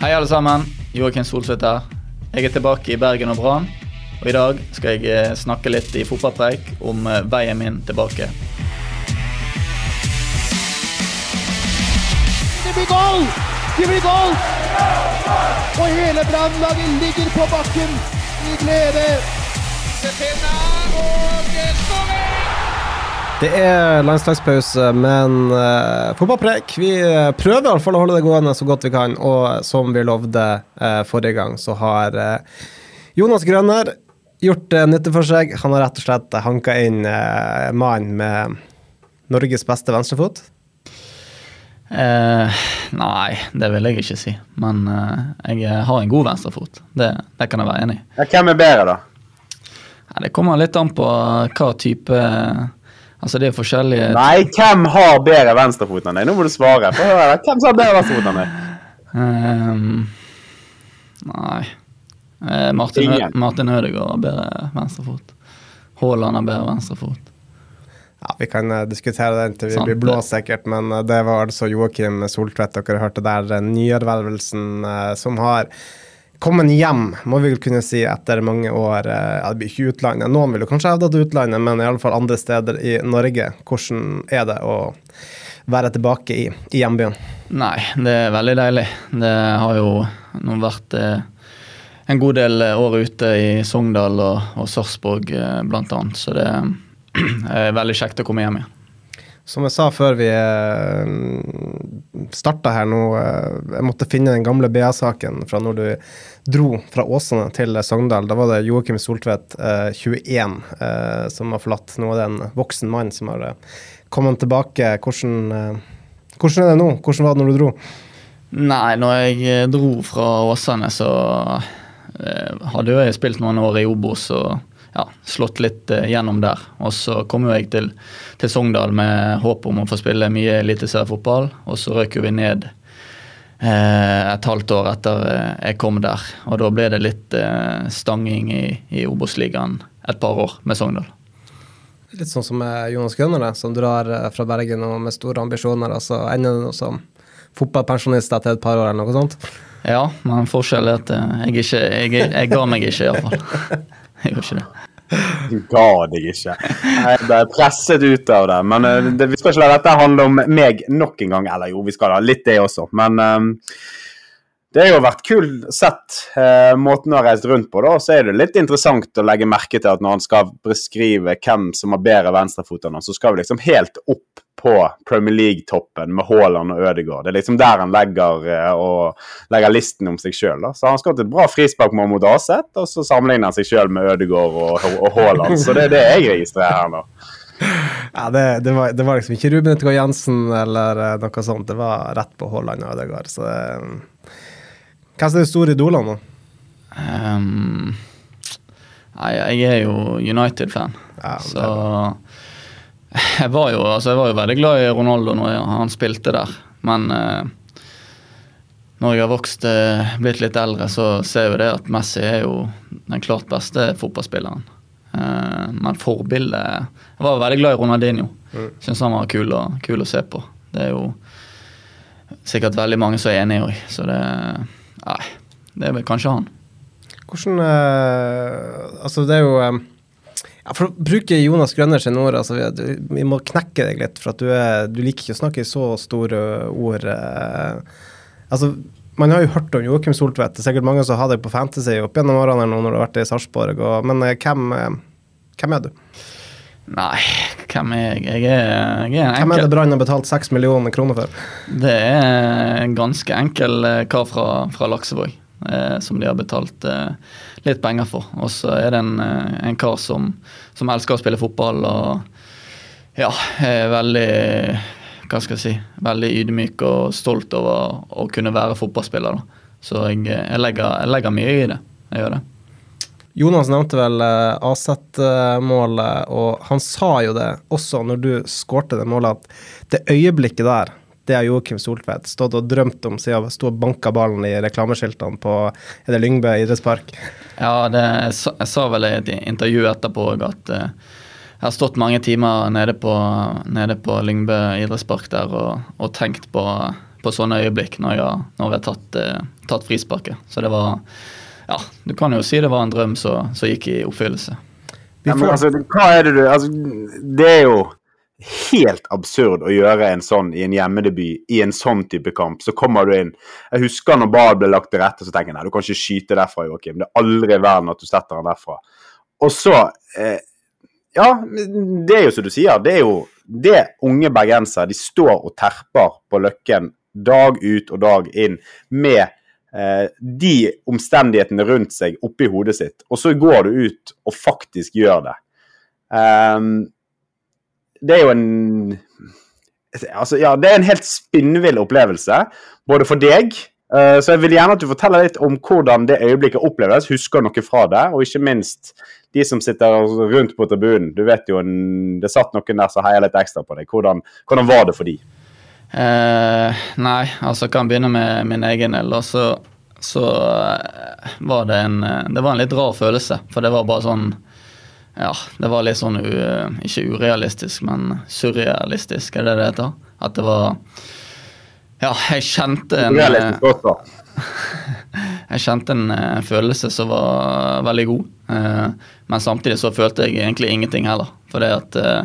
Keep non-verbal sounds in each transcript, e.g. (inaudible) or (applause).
Hei, alle sammen. Joakim Solseth her. Jeg er tilbake i Bergen og Brann. Og i dag skal jeg eh, snakke litt i fotballpreik om eh, veien min tilbake. Det blir goal! Det blir goal! Og hele brannlaget ligger på bakken i glede. Det er landslagspause, men uh, fotballpreik. Vi eh, prøver i hvert fall å holde det gående så godt vi kan. Og som vi lovde uh, forrige gang, så har uh, Jonas Grønner gjort uh, nytte for seg. Han har rett og slett hanka inn uh, mannen med Norges beste venstrefot. Uh, nei, det vil jeg ikke si. Men jeg har en god venstrefot. Det, det kan jeg være enig i. Ja, hvem er bedre, da? Ja, det kommer litt an på hva type Altså, det er forskjellige Nei, hvem har bedre venstrefot enn deg? Nå må du svare. Få høre. Hvem har bedre venstrefot enn deg? Um, Nei. Eh, Martin, Ingen. Martin Ødegaard har bedre venstrefot. Haaland har bedre venstrefot. Ja, Vi kan eh, diskutere den til vi Sant, blir blå, sikkert, men eh, det var altså Joakim Soltvedt dere hørte der. Nyervervelsen som har kommet hjem, må vi vel kunne si, etter mange år. eh, Ja, det blir ikke utlandet. Noen vil jo kanskje hevde at det er utlandet, men i alle fall andre steder i Norge. Hvordan er det å være tilbake i, i hjembyen? Nei, det er veldig deilig. Det har jo nå vært eh, en god del eh, år ute i Sogndal og, og Sarpsborg eh, annet, så det (clears throat) er veldig kjekt å komme hjem igjen. Som jeg sa før vi starta her nå, eh, jeg måtte finne den gamle BA-saken fra når du dro fra Åsane til Sogndal. Da var det Joakim Soltvedt, eh, 21, eh, som har forlatt. Nå er det en voksen mann som har eh, kommet tilbake. Hvordan, eh, hvordan er det nå? Hvordan var det når du dro? Nei, når jeg eh, dro fra Åsane, så eh, hadde jo jeg spilt noen år i Obos og ja, slått litt eh, gjennom der. Og så kom jo jeg til, til Sogndal med håp om å få spille mye eliteseriefotball, og så røk jo vi ned eh, et halvt år etter eh, jeg kom der. Og da ble det litt eh, stanging i, i Obos-ligaen et par år med Sogndal. Litt sånn som Jonas Grønner, som drar eh, fra Bergen og med store ambisjoner, og så ender du som fotballpensjonist etter et par år eller noe sånt. Ja, men forskjellen er at jeg ikke Jeg, jeg ga meg ikke, iallfall. Jeg gjorde ikke det. Du ga deg ikke. Jeg ble presset ut av det. Men eh, det, vi skal ikke la dette handle om meg nok en gang. Eller jo, vi skal da litt det også. Men eh, det har jo vært kult sett uh, måten å ha reist rundt på, da. Så er det litt interessant å legge merke til at når han skal beskrive hvem som har bedre venstrefot enn han, så skal vi liksom helt opp på Premier League-toppen med Haaland og Ødegaard. Det er liksom der han legger, eh, og legger listen om seg sjøl. Så han skåret et bra frisparkmål mot Aset, og så sammenligner han seg sjøl med Ødegaard og, og Haaland. Så det er det jeg registrerer her nå. (laughs) Ja, det, det, var, det var liksom ikke Ruben Utgaard Jensen eller eh, noe sånt. Det var rett på Haaland og Ødegaard. Så det, Hvem er de store idolene nå? Um, nei, jeg er jo United-fan. Ja, så jeg var, jo, altså jeg var jo veldig glad i Ronaldo når han spilte der. Men eh, når jeg har vokst, eh, blitt litt eldre, så ser jeg det at Messi er jo den klart beste fotballspilleren. Eh, men forbildet Jeg var veldig glad i Ronaldinho. Mm. Syns han var kul, og, kul å se på. Det er jo sikkert veldig mange som er enig i. Så det Nei, det er vel kanskje han. Hvordan eh, Altså, det er jo eh, ja, For å bruke Jonas Grønner sine ord, altså, vi, vi må knekke deg litt, for at du, er, du liker ikke å snakke i så store ord. eh. altså, man har jo hørt om Joakim Soltvedt. Det er sikkert mange som har deg på Fantasy opp gjennom årene nå når du har vært i Sarpsborg, men eh, hvem, eh, hvem er du? Nei, hvem er jeg? Jeg er, jeg er en Hvem er det enkel Brann har betalt seks millioner kroner for? Det er en ganske enkel eh, kar fra, fra Laksevåg eh, som de har betalt eh, litt penger for. Og så er det en, eh, en kar som, som elsker å spille fotball og ja, er veldig hva skal jeg si, veldig ydmyk og stolt over å kunne være fotballspiller. da. Så jeg, jeg, legger, jeg legger mye i det. Jeg gjør det. Jonas nevnte vel eh, Aset-målet, og han sa jo det også når du skårte det målet, at det øyeblikket der, det har Joakim Soltvedt stått og drømt om siden han sto og banka ballen i reklameskiltene på er det Lyngbø idrettspark. Ja, det, jeg, sa, jeg sa vel i et intervju etterpå at uh, jeg har stått mange timer nede på, nede på Lyngbø idrettspark der og, og tenkt på, på, sånne øyeblikk når jeg når jeg har tatt, uh, tatt frisparket. Så det var Ja, du kan jo si det var en drøm som gikk i oppfyllelse. Ja, men altså, hva er det du Altså, det er jo helt absurd å gjøre en sånn i en hjemmedebut i en sånn type kamp. Så kommer du inn. Jeg husker når ball ble lagt til rette, så tenker jeg nei, du kan ikke skyte derfra, Joakim. Det er aldri i verden at du setter den derfra. Og så eh, Ja, det er jo som du sier. Det er jo det unge bergensere De står og terper på Løkken dag ut og dag inn med eh, de omstendighetene rundt seg oppi hodet sitt. Og så går du ut og faktisk gjør det. Um, det er jo en Altså, ja, det er en helt spinnvill opplevelse, både for deg uh, Så jeg vil gjerne at du forteller litt om hvordan det øyeblikket oppleves. Husker noe fra det, og ikke minst de som sitter rundt på tribunen. Du vet jo, en, det satt noen der som heia litt ekstra på deg. Hvordan, hvordan var det for de? Eh, nei, altså kan begynne med min egen del. Så, så uh, var det en Det var en litt rar følelse, for det var bare sånn ja, det var litt sånn ikke urealistisk, men surrealistisk, er det det heter? At det var Ja, jeg kjente en (laughs) Jeg kjente en uh, følelse som var veldig god. Uh, men samtidig så følte jeg egentlig ingenting heller. For det at uh,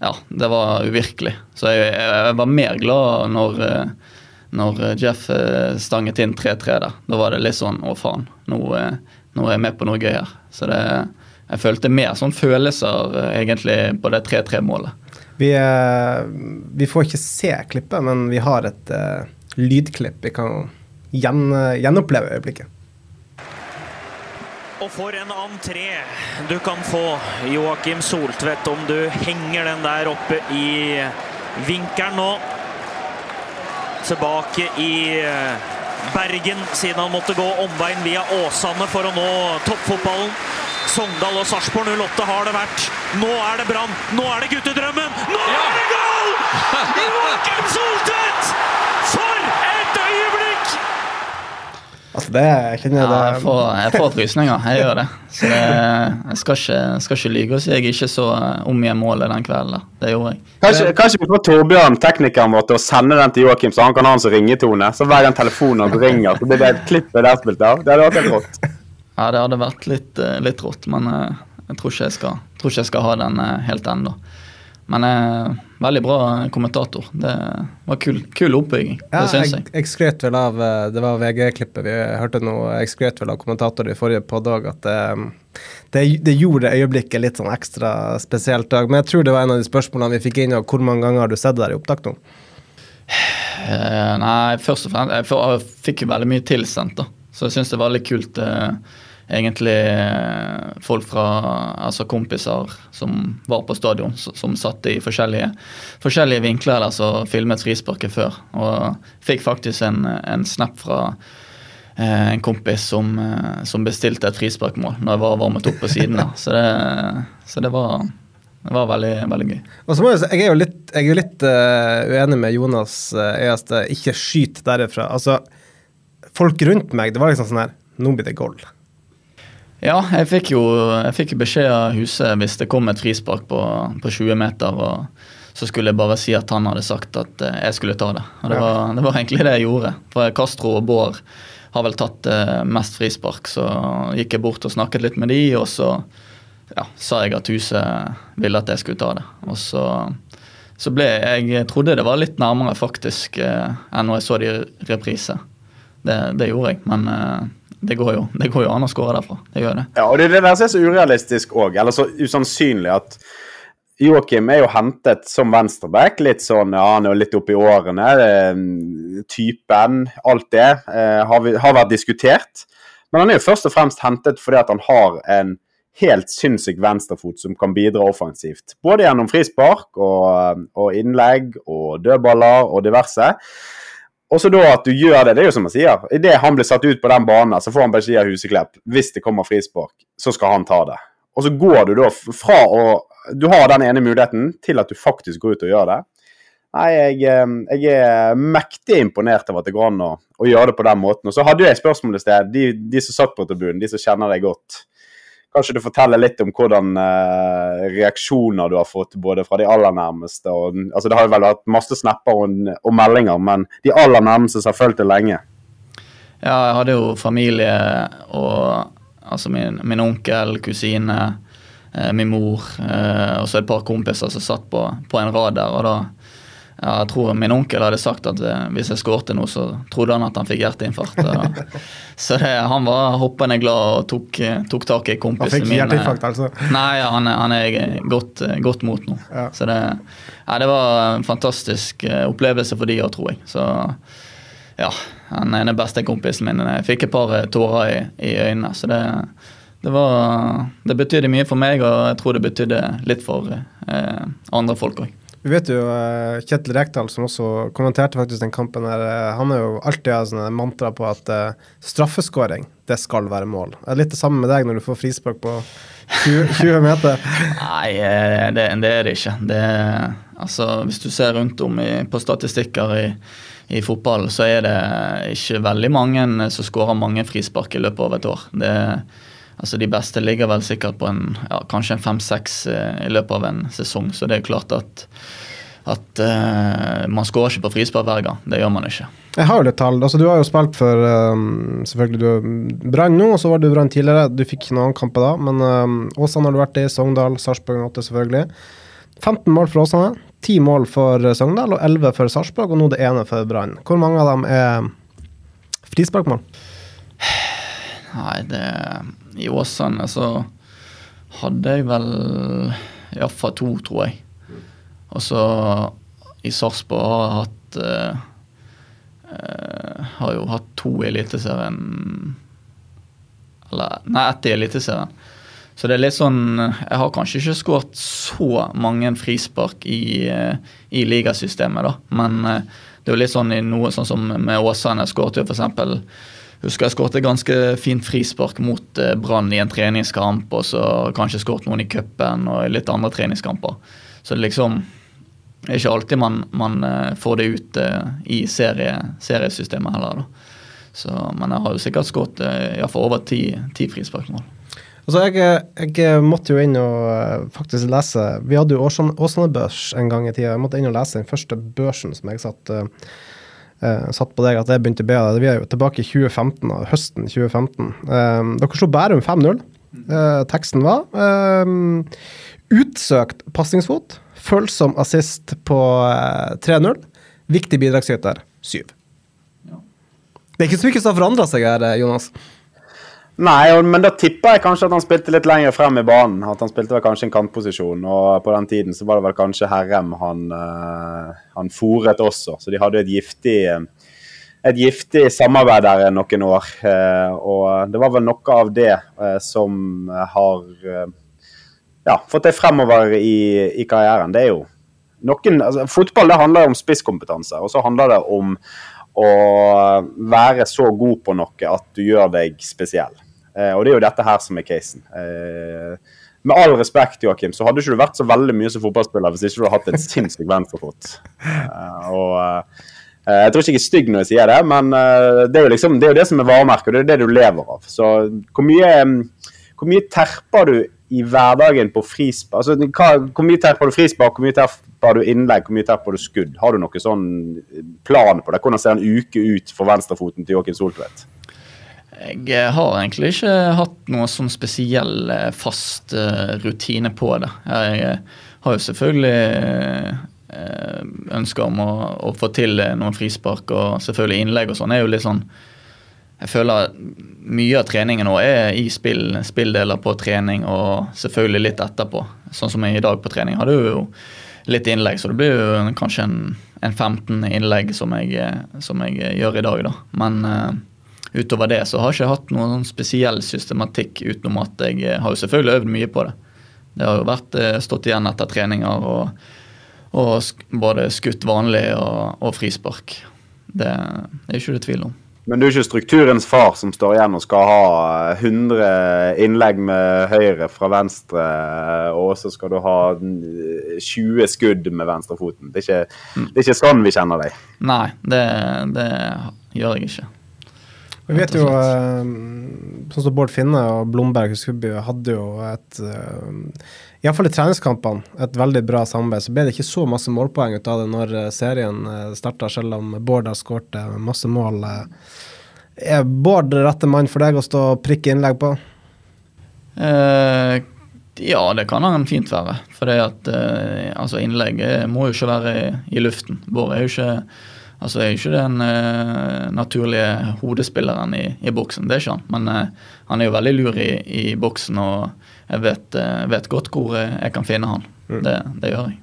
Ja, det var uvirkelig. Så jeg, jeg var mer glad når, når Jeff stanget inn 3-3 der. Da var det litt sånn Å, faen. Nå, nå er jeg med på noe gøy her. Så det jeg følte mer sånn følelser egentlig på det 3-3-målet. Vi, vi, får ikke se klippet, men vi har et uh, lydklipp. Vi kan gjen, gjenoppleve øyeblikket. Og for en entré du kan få, Joakim Soltvedt, om du henger den der oppe i vinkelen nå. Tilbake i Bergen, siden han måtte gå omveien via Åsane for å nå toppfotballen. Sogndal og Sarpsborg 08 har det vært. Nå er det Brann! Nå er det guttedrømmen! Nå er det goal! Joakim Soltvedt! For! Altså det, jeg kjenner ja, jeg får, jeg får frysninger. Jeg gjør det. Så det, jeg skal ikke, skal ikke lyge og si jeg ikke så om igjen målet den kvelden. Det gjorde jeg. Kanskje, kanskje vi får Torbjørn, teknikeren vår, til å sende den til Joakim, så han kan ha den som ringetone. Så hver gang telefonen ringer, så blir det et klipp der spilt av. Det hadde vært helt rått. Ja, det hadde vært litt, litt rått, men jeg tror ikke jeg skal, tror ikke jeg skal ha den helt ennå. Men eh, veldig bra kommentator. Det var kul, kul oppbygging. Ja, det syns jeg. jeg. Skrøt vel av Det var VG-klippet vi hørte nå. Jeg skrøt vel av kommentator i forrige poddag at det, det, det, gjorde øyeblikket litt sånn ekstra spesielt dag. Men jeg tror det var en av de spørsmålene vi fikk inn. Hvor mange ganger har du sett det der i opptak nå? Eh, nei, først og fremst Jeg, jeg fikk jo veldig mye tilsendt, da. Så jeg syns det var litt kult. Eh, egentlig eh, folk fra altså kompiser som var på stadion, som satt i forskjellige, forskjellige vinkler der som filmet frisparket før. Og fikk faktisk en, en snap fra eh, en kompis som, eh, som, bestilte et frisparkmål når jeg var varmet opp på siden der. Så det, så det var det var veldig, veldig gøy. Og så må Jeg si, jeg er jo litt, er litt uh, uenig med Jonas uh, i at ikke skyt derifra. Altså, folk rundt meg, det var liksom sånn her Nå blir det goal. Ja, jeg fikk jo jeg fikk beskjed av huset hvis det kom et frispark på, på, 20 meter. og Så skulle jeg bare si at han hadde sagt at eh, jeg skulle ta det. Og Det, var, det var, egentlig det jeg gjorde. For Castro og Bård har vel tatt eh, mest frispark. Så gikk jeg bort og snakket litt med de, og så ja, sa jeg at huset ville at jeg skulle ta det. Og så, så ble jeg Jeg trodde det var litt nærmere faktisk eh, enn når jeg så det i reprise. Det, det gjorde jeg, men det går, jo, det går jo an å skåre derfra. Det gjør det. Ja, og det, er det der som er så urealistisk òg, eller så usannsynlig, at Joakim er jo hentet som venstreback. Litt sånn, ja, han er jo litt i årene. Typen, alt det, eh, har, vi, har, vært diskutert. Men han er jo først og fremst hentet fordi at han har en helt sinnssyk venstrefot som kan bidra offensivt. Både gjennom frispark og, og innlegg og dødballer og diverse. Og så da at du gjør det, det er jo som han sier. Idet han blir satt ut på den banen, så får han beskjed av Huseklepp. Hvis det kommer frispark, så skal han ta det. Og så går du da fra å Du har den ene muligheten til at du faktisk går ut og gjør det. Nei, jeg, eh, jeg er mektig imponert over at det går an å, å, gjøre det på den måten. Og så hadde jeg et spørsmål i sted. De, de som satt på tribunen, de som kjenner deg godt. Kanskje du forteller litt om hvordan eh, reaksjoner du har fått både fra de aller nærmeste og altså Det har jo vel vært masse snapper og, og, meldinger, men de aller nærmeste som har fulgt det lenge. Ja, jeg hadde jo familie og altså min, min onkel, kusine, eh, min mor eh, og så et par kompiser som satt på, på en rad der. og da jeg tror min onkel hadde sagt at eh, hvis jeg skårte noe, så trodde han at han fikk hjerteinfarkt. (laughs) så det, han var hoppende glad og tok, tok tak i kompisen min. Han fikk hjerteinfarkt, altså? Nei, han, han er godt, godt mot nå. Ja. Så det, ja, det var en fantastisk eh, opplevelse for de òg, tror jeg. Så ja, han er den beste kompisen min. Jeg fikk et par eh, tårer i, i øynene. Så det, det, var, det betydde mye for meg, og jeg tror det betydde litt for eh, andre folk òg. Vi vet jo uh, Kjetil Rekdal, som også kommenterte faktisk den kampen her, uh, han er jo alltid har sånne mantra på at uh, straffeskåring, det skal være mål. Er det litt det samme med deg når du får frispark på 20, 20 (laughs) meter? Nei, det, det, er det ikke. Det, altså, hvis du ser rundt om i, på statistikker i, i fotball, så er det ikke veldig mange som skårer mange frispark i løpet av et år. Det Altså De beste ligger vel sikkert på en, ja, kanskje en fem-seks eh, i løpet av en sesong. Så det er klart at, at uh, man skårer ikke på frispark hver gang. Det gjør man ikke. Jeg har jo litt tall. Altså, du har jo spilt for um, selvfølgelig du Brann nå, og så var du Brann tidligere. Du fikk noen kamper da, men um, Åsane har du vært i. Sogndal, Sarpsborg 8 selvfølgelig. 15 mål for Åsane, 10 mål for Sogndal og 11 for Sarpsborg, og nå det ene for Brann. Hvor mange av dem er frisparkmål? Nei, det i Åsane så hadde jeg vel iallfall to, tror jeg. Og så i Sarpsborg har jeg hatt uh, uh, Har jo hatt to i Eliteserien Eller nei, ett i Eliteserien. Så det er litt sånn Jeg har kanskje ikke skåret så mange frispark i, uh, i ligasystemet, da. Men det er jo litt sånn i noe sånn som med Åsane. Skåret jo f.eks husker jeg skåret ganske fint frispark mot eh, Brann i en treningskamp, og så kanskje skåret noen i cupen og i litt andre treningskamper. Så det liksom er ikke alltid man, man eh, får det ut eh, i serie, seriesystemet heller. da. Så, men jeg har jo sikkert skåret iallfall over ti, ti frisparkmål. Altså jeg, jeg, måtte jo inn og faktisk lese Vi hadde jo Åsane-børs en gang i tida. Jeg måtte inn og lese den første børsen som jeg satt uh, satt på deg at jeg begynte å be deg. Vi er jo tilbake i 2015, høsten 2015. Uh, eh, dere slo Bærum 5-0. Uh, eh, teksten var utsøkt pasningsfot, følsom assist på 3-0. Viktig bidragsyter 7. Ja. Det er ikke så mye som har forandra seg her, Jonas? Nei, men da tipper jeg kanskje at han spilte litt lenger frem i banen. At han spilte vel kanskje en kantposisjon, og på den tiden så var det vel kanskje Herrem han, uh, han fòret også. Så de hadde et giftig, et giftig samarbeid der noen år. Uh, og det var vel noe av det uh, som har ja, fått det fremover i, i, karrieren. Det er jo noen altså, Fotball det handler om spisskompetanse, og så handler det om å være så god på noe at du gjør deg spesiell. Eh, og det er jo dette her som er casen. Eh, med all respekt, Joakim, så hadde ikke du vært så veldig mye som fotballspiller hvis ikke du hadde hatt en sinnssyk venstrefot. Eh, og jeg tror ikke jeg er stygg når jeg sier det, men det er jo, liksom, det, er jo det som er varemerket, og det er det du lever av. Så hvor mye, hvor mye terper du i hverdagen på frispark? Altså, hvor mye terper du frispark, hvor mye terper du innlegg, hvor mye terper du skudd? Har du noen sånn plan på det? Hvordan ser en uke ut for venstrefoten til Joakim Soltvedt? Jeg har egentlig ikke hatt noe sånn spesiell eh, fast uh, rutine på det. Jeg eh, har jo selvfølgelig ønsker om å, å, få til noen frispark og selvfølgelig innlegg og sånn. er jo litt sånn jeg føler mye av treningen nå er i spill, spilldeler på trening og selvfølgelig litt etterpå. Sånn som i dag på trening hadde jo litt innlegg, så det blir jo kanskje en, en 15 innlegg som jeg, som jeg, gjør i dag, da. Men utover det så har jeg ikke hatt noen sånn spesiell systematikk utenom at jeg eh, har jo selvfølgelig øvd mye på det. Det har jo vært eh, stått igjen etter treninger og, og både skutt vanlig og, og frispark. Det, det er ikke det tvil om. Men du er ikke strukturens far som står igjen og skal ha 100 innlegg med høyre fra venstre, og så skal du ha 20 skudd med venstrefoten. Det er ikke, det er ikke sånn vi kjenner deg. Nei, det, det gjør jeg ikke. Vi vet jo, eh, sånn som Bård Finne og Blomberg Huskuby hadde jo et uh, Iallfall i treningskampene et veldig bra samarbeid. Så ble det ikke så masse målpoeng ut av det når eh, serien starta, selv om Bård har skåret masse mål. Er Bård rette mann for deg å stå og prikke innlegg på? Eh, ja, det kan han fint være. For det at eh, altså innlegg må jo ikke være i, i luften. Bård er jo ikke Altså, jeg er ikke den uh, naturlige hodespilleren i, i, boksen, det er ikke han. Men uh, han er jo veldig lur i, i boksen, og jeg vet, uh, vet, godt hvor jeg kan finne han. Mm. Det, det, gjør jeg.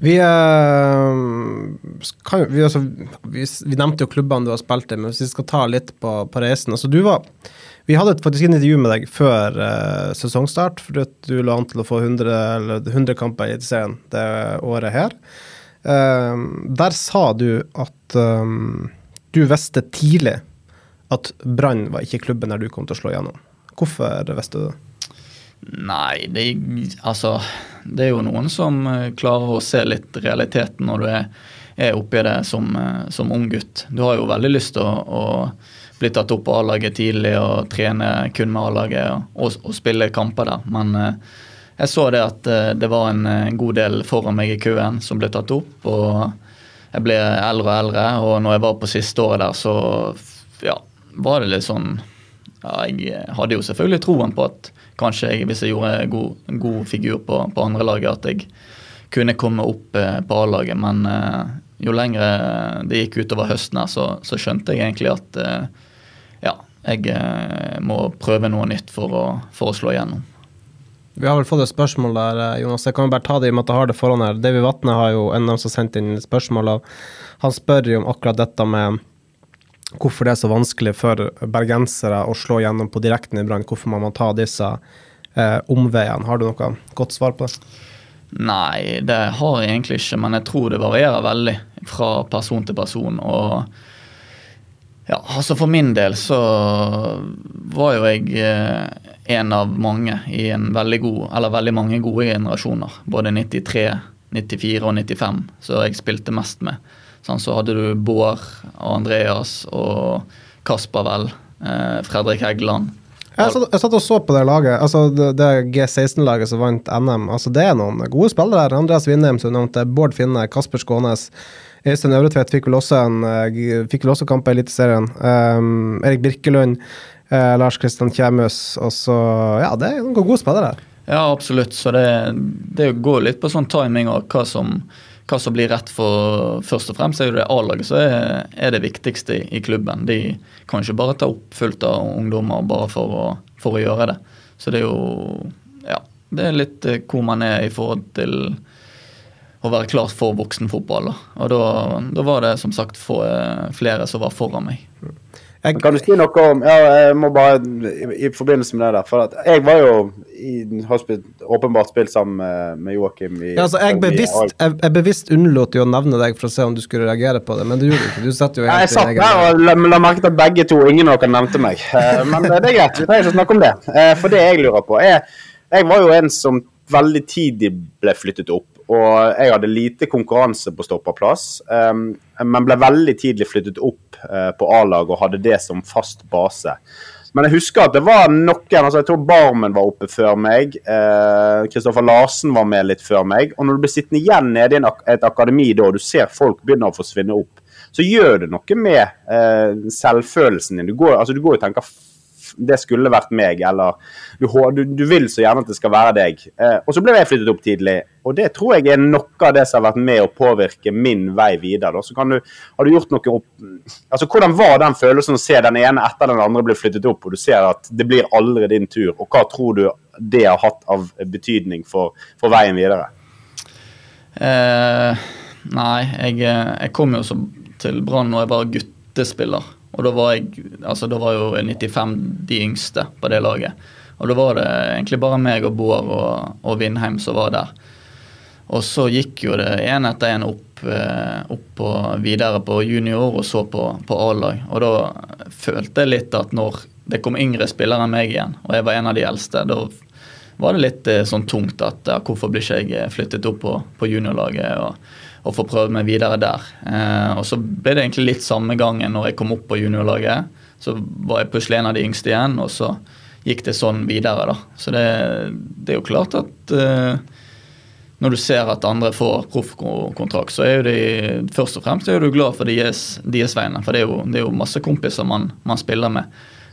Vi, kan, vi, altså, vi, vi, nevnte jo klubbene du har spilt i, men hvis vi skal ta litt på, på reisen altså, du var, Vi hadde faktisk et intervju med deg før sesongstart, for du lå an til å få 100, 100 kamper i Eliteserien det året her. Uh, der sa du at um, du visste tidlig at Brann var ikke klubben der du kom til å slå igjennom. Hvorfor visste du det? Nei, det, altså, det er jo noen som uh, klarer å se litt realiteten når du er, er oppi det som, uh, som ung gutt. Du har jo veldig lyst til å, å bli tatt opp på A-laget tidlig og trene kun med A-laget og, og, og, spille kamper der, men uh, jeg så det at eh, det var en, en, god del foran meg i køen som ble tatt opp. og Jeg ble eldre og eldre, og når jeg var på siste året der, så ja, var det litt sånn ja, Jeg hadde jo selvfølgelig troen på at kanskje jeg, hvis jeg gjorde en god, god figur på, på andre laget, at jeg kunne komme opp eh, på A-laget. Men eh, jo lenger det gikk utover høsten her, så, så skjønte jeg egentlig at ja, jeg må prøve noe nytt for å, for å slå igjennom. Vi har vel fått et spørsmål der, eh, Jonas. Jeg kan jo bare ta det i og med at jeg har det foran her. Davy Vatne har jo en av dem som sendt inn spørsmål. og Han spør jo om akkurat dette med hvorfor det er så vanskelig for bergensere å slå gjennom på direkten i Brann. Hvorfor man må ta disse eh, omveiene. Har du noe godt svar på det? Nei, det har jeg egentlig ikke, men jeg tror det varierer veldig fra person til person. og ja, altså For min del så var jo jeg eh, en av mange i en veldig god, eller veldig mange gode generasjoner. Både 93, 94 og 95, så jeg spilte mest med. Sånn, så hadde du Bård og Andreas og Kasper Vel, eh, Fredrik Heggeland. Jeg satt, jeg satt, og så på det laget, altså det, det G16-laget som vant NM. altså Det er noen gode spillere her. Andreas Vindheim, som nevnte, Bård Finne, Kasper Skånes. Øystein Øvretvedt fikk vel også, en, eh, fikk vel også kamp i Eliteserien. Um, Erik Birkelund, uh, Lars Kristian Kjæmus. Og så Ja, det er noen gode spillere her. Ja, absolutt. Så det, det går litt på sånn timing og hva som, hva som blir rett for Først og fremst er jo det A-laget som er, er, det viktigste i, i, klubben. De kan ikke bare ta opp fullt av ungdommer bare for å, for å gjøre det. Så det er jo Ja, det er litt eh, hvor man er i forhold til å være klar for voksenfotball. Og da, da var det som sagt eh, flere som var foran meg. Jeg, kan du si noe om ja, jeg må bare, i, i forbindelse med det der, for Jeg var jo i, har åpenbart spilt sammen med, med Joakim. Ja, altså, jeg, bevisst, jeg, jeg bevisst unnlot jo å nevne deg for å se om du skulle reagere på det, men det gjorde du ikke. Du satt jo helt Jeg satt der og la, la merke til at begge to, ingen av dere nevnte meg. Uh, men det er greit, vi trenger ikke å snakke om det. Uh, for det jeg lurer på, er Jeg var jo en som veldig tidlig ble flyttet opp og jeg hadde lite konkurranse på stopperplass, um, men ble veldig tidlig flyttet opp uh, på A-lag og hadde det som fast base. Men jeg husker at det var noen altså Jeg tror Barmen var oppe før meg. Kristoffer eh, Larsen var med litt før meg. Og når du blir sittende igjen nede i ak et akademi da, og du ser folk begynne å forsvinne opp, så gjør det noe med eh, selvfølelsen din. Du går, altså, du går og tenker det skulle vært meg, eller du, du, vil så gjerne at det skal være deg. Eh, og så ble jeg flyttet opp tidlig, og det tror jeg er noe av det som har vært med å påvirke min vei videre. Da. Så kan du, har du gjort noe opp Altså, Hvordan var den følelsen å se den ene etter den andre bli flyttet opp, og du ser at det blir aldri din tur, og hva tror du det har hatt av betydning for, for veien videre? Eh, nei, jeg, jeg kom jo til Brann når jeg var guttespiller. Og da var jeg altså da var jo 95 de yngste på det laget. Og da var det egentlig bare meg og Bård og, og Vindheim som var der. Og så gikk jo det én etter én opp, eh, opp på, videre på junior og så på, på A-lag. Og da følte jeg litt at når det kom yngre spillere enn meg igjen, og jeg var en av de eldste, da var det litt eh, sånn tungt at ja, hvorfor blir ikke jeg eh, flyttet opp på, på juniorlaget og, og får prøve meg videre der. Eh, og så ble det egentlig litt samme gangen når jeg kom opp på juniorlaget. Så var jeg plutselig en av de yngste igjen, og så gikk det sånn videre, da. Så det, det er jo klart at eh, når du ser at andre får proffkontrakt, så er jo de først og fremst er du glad for deres, deres vegne. For det er, jo, det er, jo, masse kompiser man, man spiller med.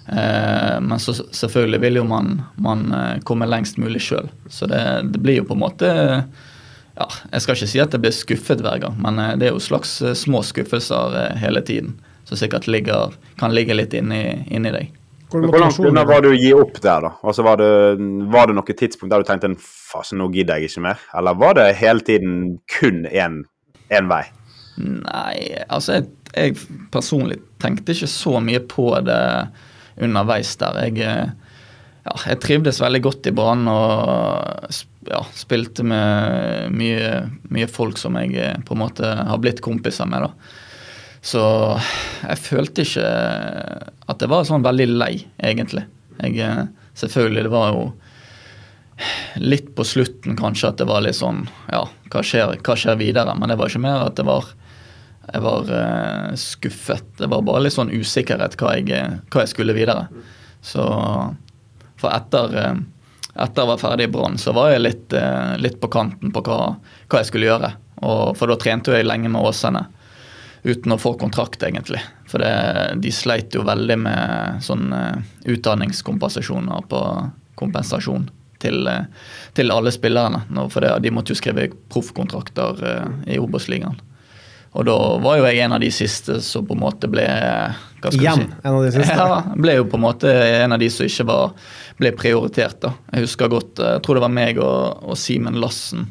Eh, men så selvfølgelig vil jo man, man eh, komme lengst mulig sjøl. Så det, det, blir jo på en måte ja, Jeg skal ikke si at jeg blir skuffet hver gang, men eh, det er jo slags små skuffelser hele tiden. Som sikkert ligger, kan ligge litt inni, inni deg. Hvor langt unna var du å gi opp der, da? Altså, var, det, var det noe tidspunkt der du tenkte fasen, nå gidder jeg ikke mer? Eller var det hele tiden kun én vei? Nei, altså jeg, jeg, personlig tenkte ikke så mye på det underveis der. Jeg, ja, jeg trivdes veldig godt i Brann og ja, spilte med mye, mye folk som jeg på en måte har blitt kompiser med. da. Så jeg følte ikke at det var sånn veldig lei, egentlig. Jeg, eh, selvfølgelig, det var jo litt på slutten kanskje at det var litt sånn Ja, hva skjer, hva skjer videre? Men det var ikke mer at det var jeg var uh, skuffet. Det var bare litt sånn usikkerhet hva jeg, hva jeg skulle videre. Så For etter, uh, etter å være ferdig i Brann, så var jeg litt, uh, litt på kanten på hva, hva, jeg skulle gjøre. Og, for da trente jeg lenge med Åsane uten å få kontrakt, egentlig. For det, de sleit jo veldig med sånn uh, utdanningskompensasjoner på kompensasjon til, til alle spillerne. For det, de måtte jo skrive proffkontrakter i Obos-ligaen. Og da var jo jeg en av de siste som på en måte ble hva skal Igjen si? en av de siste? Ja, ble jo på en måte en av de som ikke var, ble prioritert. da. Jeg husker godt, jeg tror det var meg og, og Simen Lassen.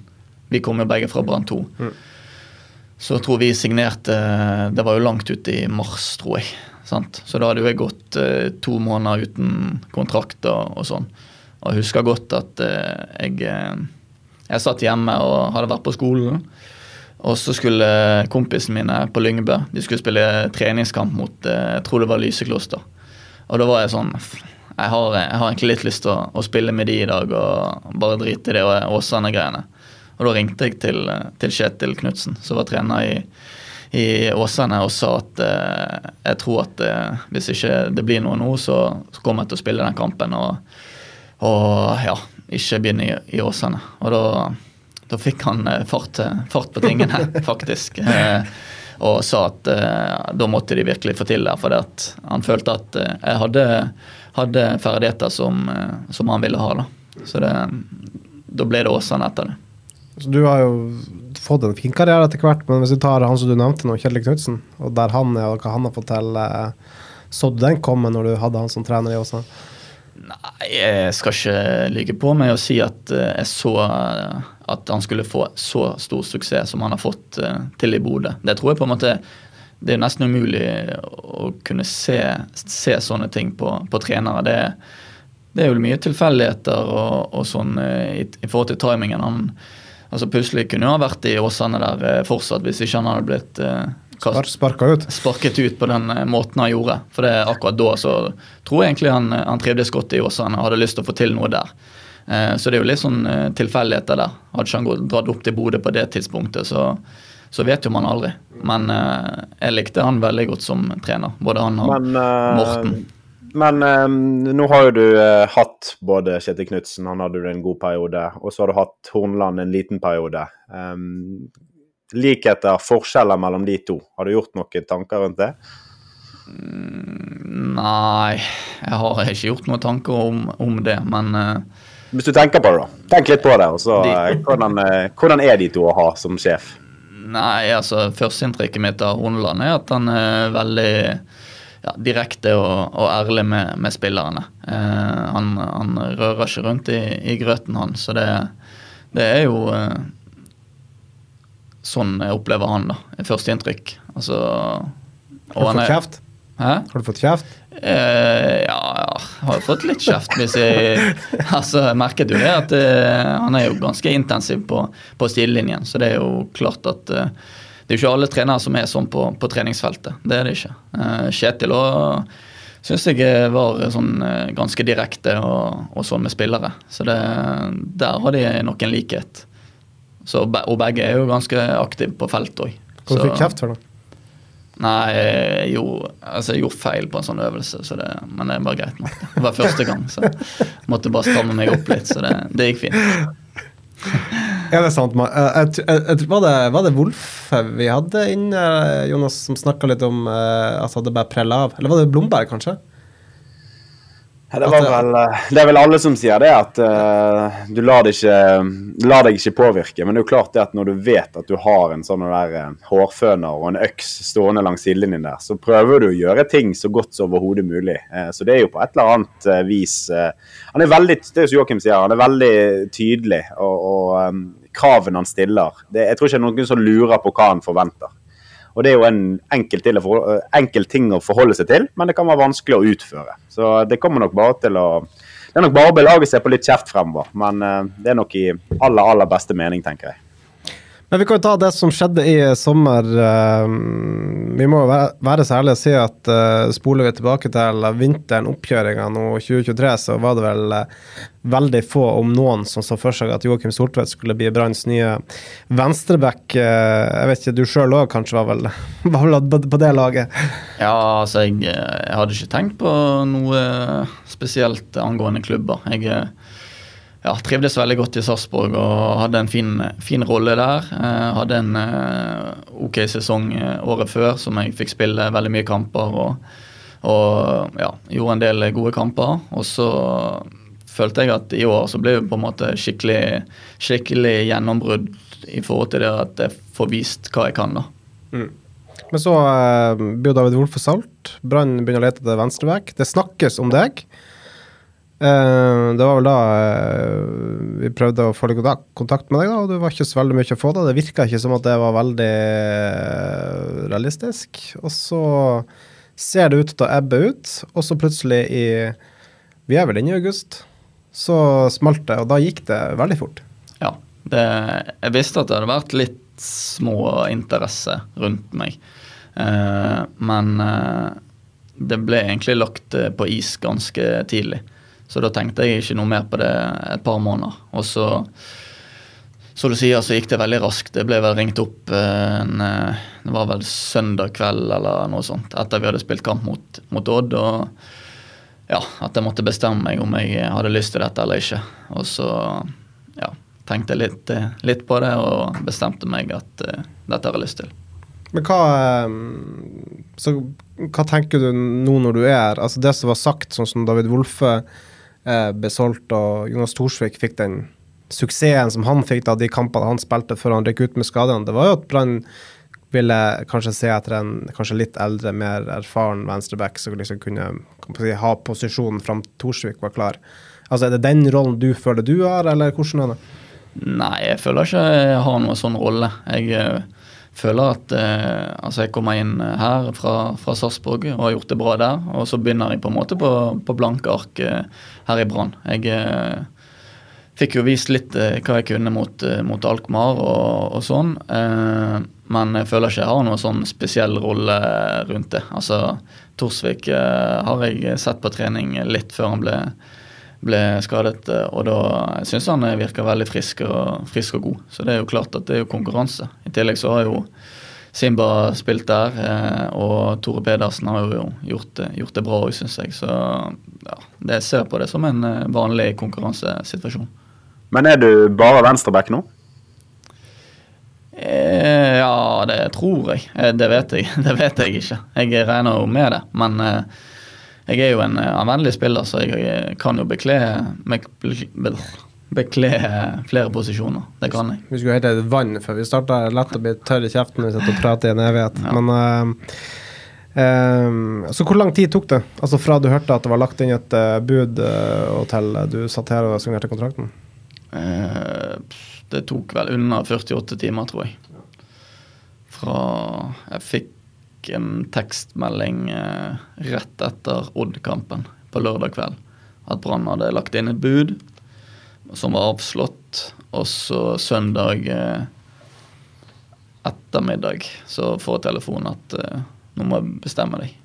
Vi kom jo begge fra Brann 2. Mm. Så jeg tror vi signerte Det var jo langt ute i mars, tror jeg. Sant? Så da hadde jo jeg gått eh, to måneder uten kontrakt og, sånn. Og jeg husker godt at eh, jeg, eh, jeg satt hjemme og hadde vært på skolen. Og så skulle kompisene mine på Lyngbø de skulle spille treningskamp mot eh, jeg tror det var Lysekloster. Og da var jeg sånn Jeg har, jeg har egentlig litt lyst til å, å, spille med de i dag og bare drite i det Åsane-greiene. Og da ringte jeg til, til Kjetil Knutsen, som var trener i, i Åsane, og sa at eh, jeg tror at eh, hvis ikke det blir noe nå, så, så, kommer jeg til å spille den kampen. Og, og ja, ikke begynne i, i Åsane. Og da, da fikk han eh, fart, fart, på tingene, (laughs) faktisk. Eh, og sa at eh, da måtte de virkelig få til det. For han følte at eh, jeg hadde, hadde ferdigheter som, som, han ville ha. Da. Så det, da ble det Åsane etter det. Så du har jo fått en fin karriere etter hvert, men hvis du tar han som du nevnte nå, Kjell Knutsen, og der han er, og hva han har fått til, eh, så du den komme når du hadde han som trener i Åsane? Nei, jeg skal ikke ligge på med å si at eh, jeg så eh, at han skulle få så stor suksess som han har fått til i Bodø. Det tror jeg på en måte det er nesten umulig å kunne se, se sånne ting på, på trenere. Det, det, er jo mye tilfeldigheter og, og sånn i, i, forhold til timingen. Han, Altså Plutselig kunne jo ha vært i Åsane der eh, fortsatt, hvis ikke han hadde blitt eh, kast, Sparka ut. sparket ut på den eh, måten han gjorde. For det akkurat da så tror jeg egentlig han, han trivdes godt i Åsane og hadde lyst til å få til noe der. Eh, så det er jo litt sånn eh, tilfeldigheter der. Hadde ikke han dratt opp til Bodø på det tidspunktet, så, så vet jo man aldri. Men eh, jeg likte han veldig godt som trener, både han og Men, Morten. Men um, nå har jo du uh, hatt både Kjetil Knutsen, han hadde du en god periode, og så har du hatt Hornland en liten periode. Um, likheter, forskjeller mellom de to. Har du gjort noen tanker rundt det? Mm, nei, jeg har ikke gjort noen tanker om, om det, men uh, Hvis du tenker på det, da. Tenk litt på det. og så, de, uh, hvordan, hvordan, er de to å ha som sjef? Nei, altså Førsteinntrykket mitt av Horneland er at han er veldig ja, direkte og, og, ærlig med, med spillerne. Eh, han, han, rører ikke rundt i, i grøten, han. Så det, det er jo eh, sånn jeg opplever han, da. Førsteinntrykk. Altså Har du fått kjeft? Hæ? Har du fått kjeft? Uh, ja, ja, har fått litt kjeft. Hvis jeg, (laughs) altså, jeg merket jo det at uh, han er jo ganske intensiv på, på sidelinjen. Så det er jo klart at uh, det er jo ikke alle trenere som er sånn på, på treningsfeltet. Det er det ikke. Kjetil òg syns jeg var sånn ganske direkte og, og sånn med spillere. Så det, der har de nok en likhet. Så, og begge er jo ganske aktive på felt òg. Hva du fikk kjeft for, da? Nei, jeg gjorde, altså jeg gjorde feil på en sånn øvelse, så det, men det var greit nok. Det var første gang, så jeg måtte bare stramme meg opp litt, så det, det gikk fint. (laughs) Er det sant? Eh, jeg- Var det, var det Wolfe vi hadde inne, Jonas, som snakka litt om at at det bare prella av? Eller var det Blomberg, kanskje? Det, vel, eh, det er vel alle som sier det, at uh, du lar, ikke, lar deg ikke påvirke. Men det er jo klart det at når du vet at du har en sånn der eh, hårføner og en øks stående langs sidelinjen der, så prøver du å gjøre ting så godt som overhodet mulig. Uh, så det er jo på et eller annet uh, vis eh, Han er veldig det er jo som Joakim sier, han er veldig tydelig, og, og um, kravene han stiller det, Jeg tror ikke det er noen som lurer på hva han forventer. Og det er jo en enkel, til eh, enkel ting å forholde seg til, men det kan være vanskelig å utføre. Så det kommer nok bare til å Det er nok bare å belage seg på litt kjeft fremover, men eh, det er nok i aller, aller beste mening, tenker jeg. Men vi kan jo ta det som skjedde i sommer. eh, Vi må jo være, så ærlige og si at eh, spoler vi tilbake til vinteren, oppkjøringa nå 2023, så var det vel eh, veldig få, om noen, som så for seg at Joakim Soltvedt skulle bli Branns nye venstreback. Jeg vet ikke, du sjøl òg kanskje var vel, (laughs) på- det laget? Ja, altså jeg, jeg hadde ikke tenkt på noe spesielt angående klubber. Jeg eh, ja, trivdes veldig godt i Sarpsborg og hadde en fin, fin rolle der. Eh, hadde en eh, ok sesong eh, året før som jeg fikk spille veldig mye kamper og, og ja, gjorde en del gode kamper. Og så følte jeg at i år så ble det på en måte skikkelig, skikkelig gjennombrudd i forhold til det at jeg får vist hva jeg kan, da. Men så eh, blir David Wolff for salt. Brann begynner å lete etter venstreback. Det snakkes om deg. Eh, det var vel da uh, vi prøvde å få litt kontakt med deg, da, og du var ikke så veldig mye å få da. Det virka ikke som at det var veldig uh, realistisk. Og så ser det ut til å ebbe ut, og så plutselig i Vi er vel inne i august. Så smalt det, og da gikk det veldig fort. Ja. Det, jeg visste at det hadde vært litt små interesse rundt meg. Men det ble egentlig lagt på is ganske tidlig. Så da tenkte jeg ikke noe mer på det et par måneder. Og så, som du sier, så gikk det veldig raskt. Det ble vel ringt opp eh, en, eh, Det var vel søndag kveld eller noe sånt, etter vi hadde spilt kamp mot, mot Odd. og ja, at jeg måtte bestemme meg om jeg hadde lyst til dette eller ikke. Og så ja, tenkte jeg litt, eh, litt på det og bestemte meg at uh, dette har jeg lyst til. Men hva, så, hva tenker du nå når du er her? Altså det som var sagt, sånn som David Wolfe eh, ble solgt, og Jonas Thorsvik fikk den suksessen som han fikk da de kampene han spilte før han røk ut med skadene, det var jo at Brann ville kanskje se etter en kanskje litt eldre, mer erfaren venstreback som liksom kunne si, ha posisjonen fram til Thorsvik var klar. Altså Er det den rollen du føler du har, eller hvordan er det? Nei, jeg føler ikke jeg har noen sånn rolle. Jeg eh, føler at eh, altså jeg kommer inn her fra, fra Sarpsborg og har gjort det bra der. Og så begynner jeg på en måte på, på blanke ark eh, her i Brann. Jeg eh, fikk jo vist litt eh, hva jeg kunne mot, eh, mot Alkmaar og, og sånn. Eh, men jeg føler ikke jeg har noen sånn spesiell rolle rundt det. Altså, Torsvik har jeg sett på trening litt før han ble, ble skadet, eh, og da syns han virker veldig frisk og, frisk og god. Så det er jo klart at det er jo konkurranse. I tillegg så har jo Simba spilt der, eh, og Tore Pedersen har jo gjort, gjort det bra òg, syns jeg. Så ja, jeg ser på det som en eh, vanlig konkurransesituasjon. Men er du bare venstreback nå? Eh, ja, det tror jeg. Det vet jeg. (laughs) Det vet jeg ikke. Jeg regner jo med det. Men eh, jeg er jo en eh, anvendelig spiller, så jeg eh, kan jo bekle, bekle flere posisjoner. Det kan jeg. Vi skulle hete vann, for vi starta lett å bli tørr i kjeften når vi sitter og prater i en evighet. Men uh, eh, Så hvor lang tid tok det? Altså Fra du hørte at det var lagt inn et uh, bud, og til du satt her og signerte kontrakten? Det tok vel under 48 timer, tror jeg. Fra jeg fikk en tekstmelding eh, rett etter Odd-kampen på lørdag kveld. At Brann hadde lagt inn et bud som var avslått. Og så søndag eh, ettermiddag så får jeg telefon at eh, nå må jeg bestemme deg.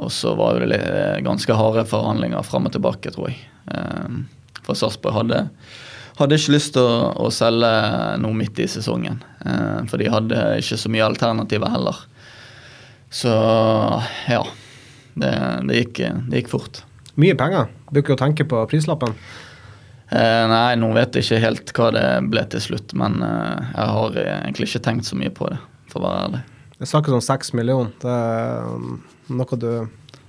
Og så var det ganske harde forhandlinger fram og tilbake, tror jeg. For Sarpsborg hadde, hadde ikke lyst til å, å, selge noe midt i sesongen. Eh, for de hadde ikke så mye alternativer heller. Så ja. Det, det, gikk, det gikk, fort. Mye penger? Bruker å tenke på prislappen? Eh, nei, nå vet jeg ikke helt hva det ble til slutt. Men eh, jeg har egentlig ikke tenkt så mye på det, for å være ærlig. Det snakkes om seks millioner. Det er um, noe du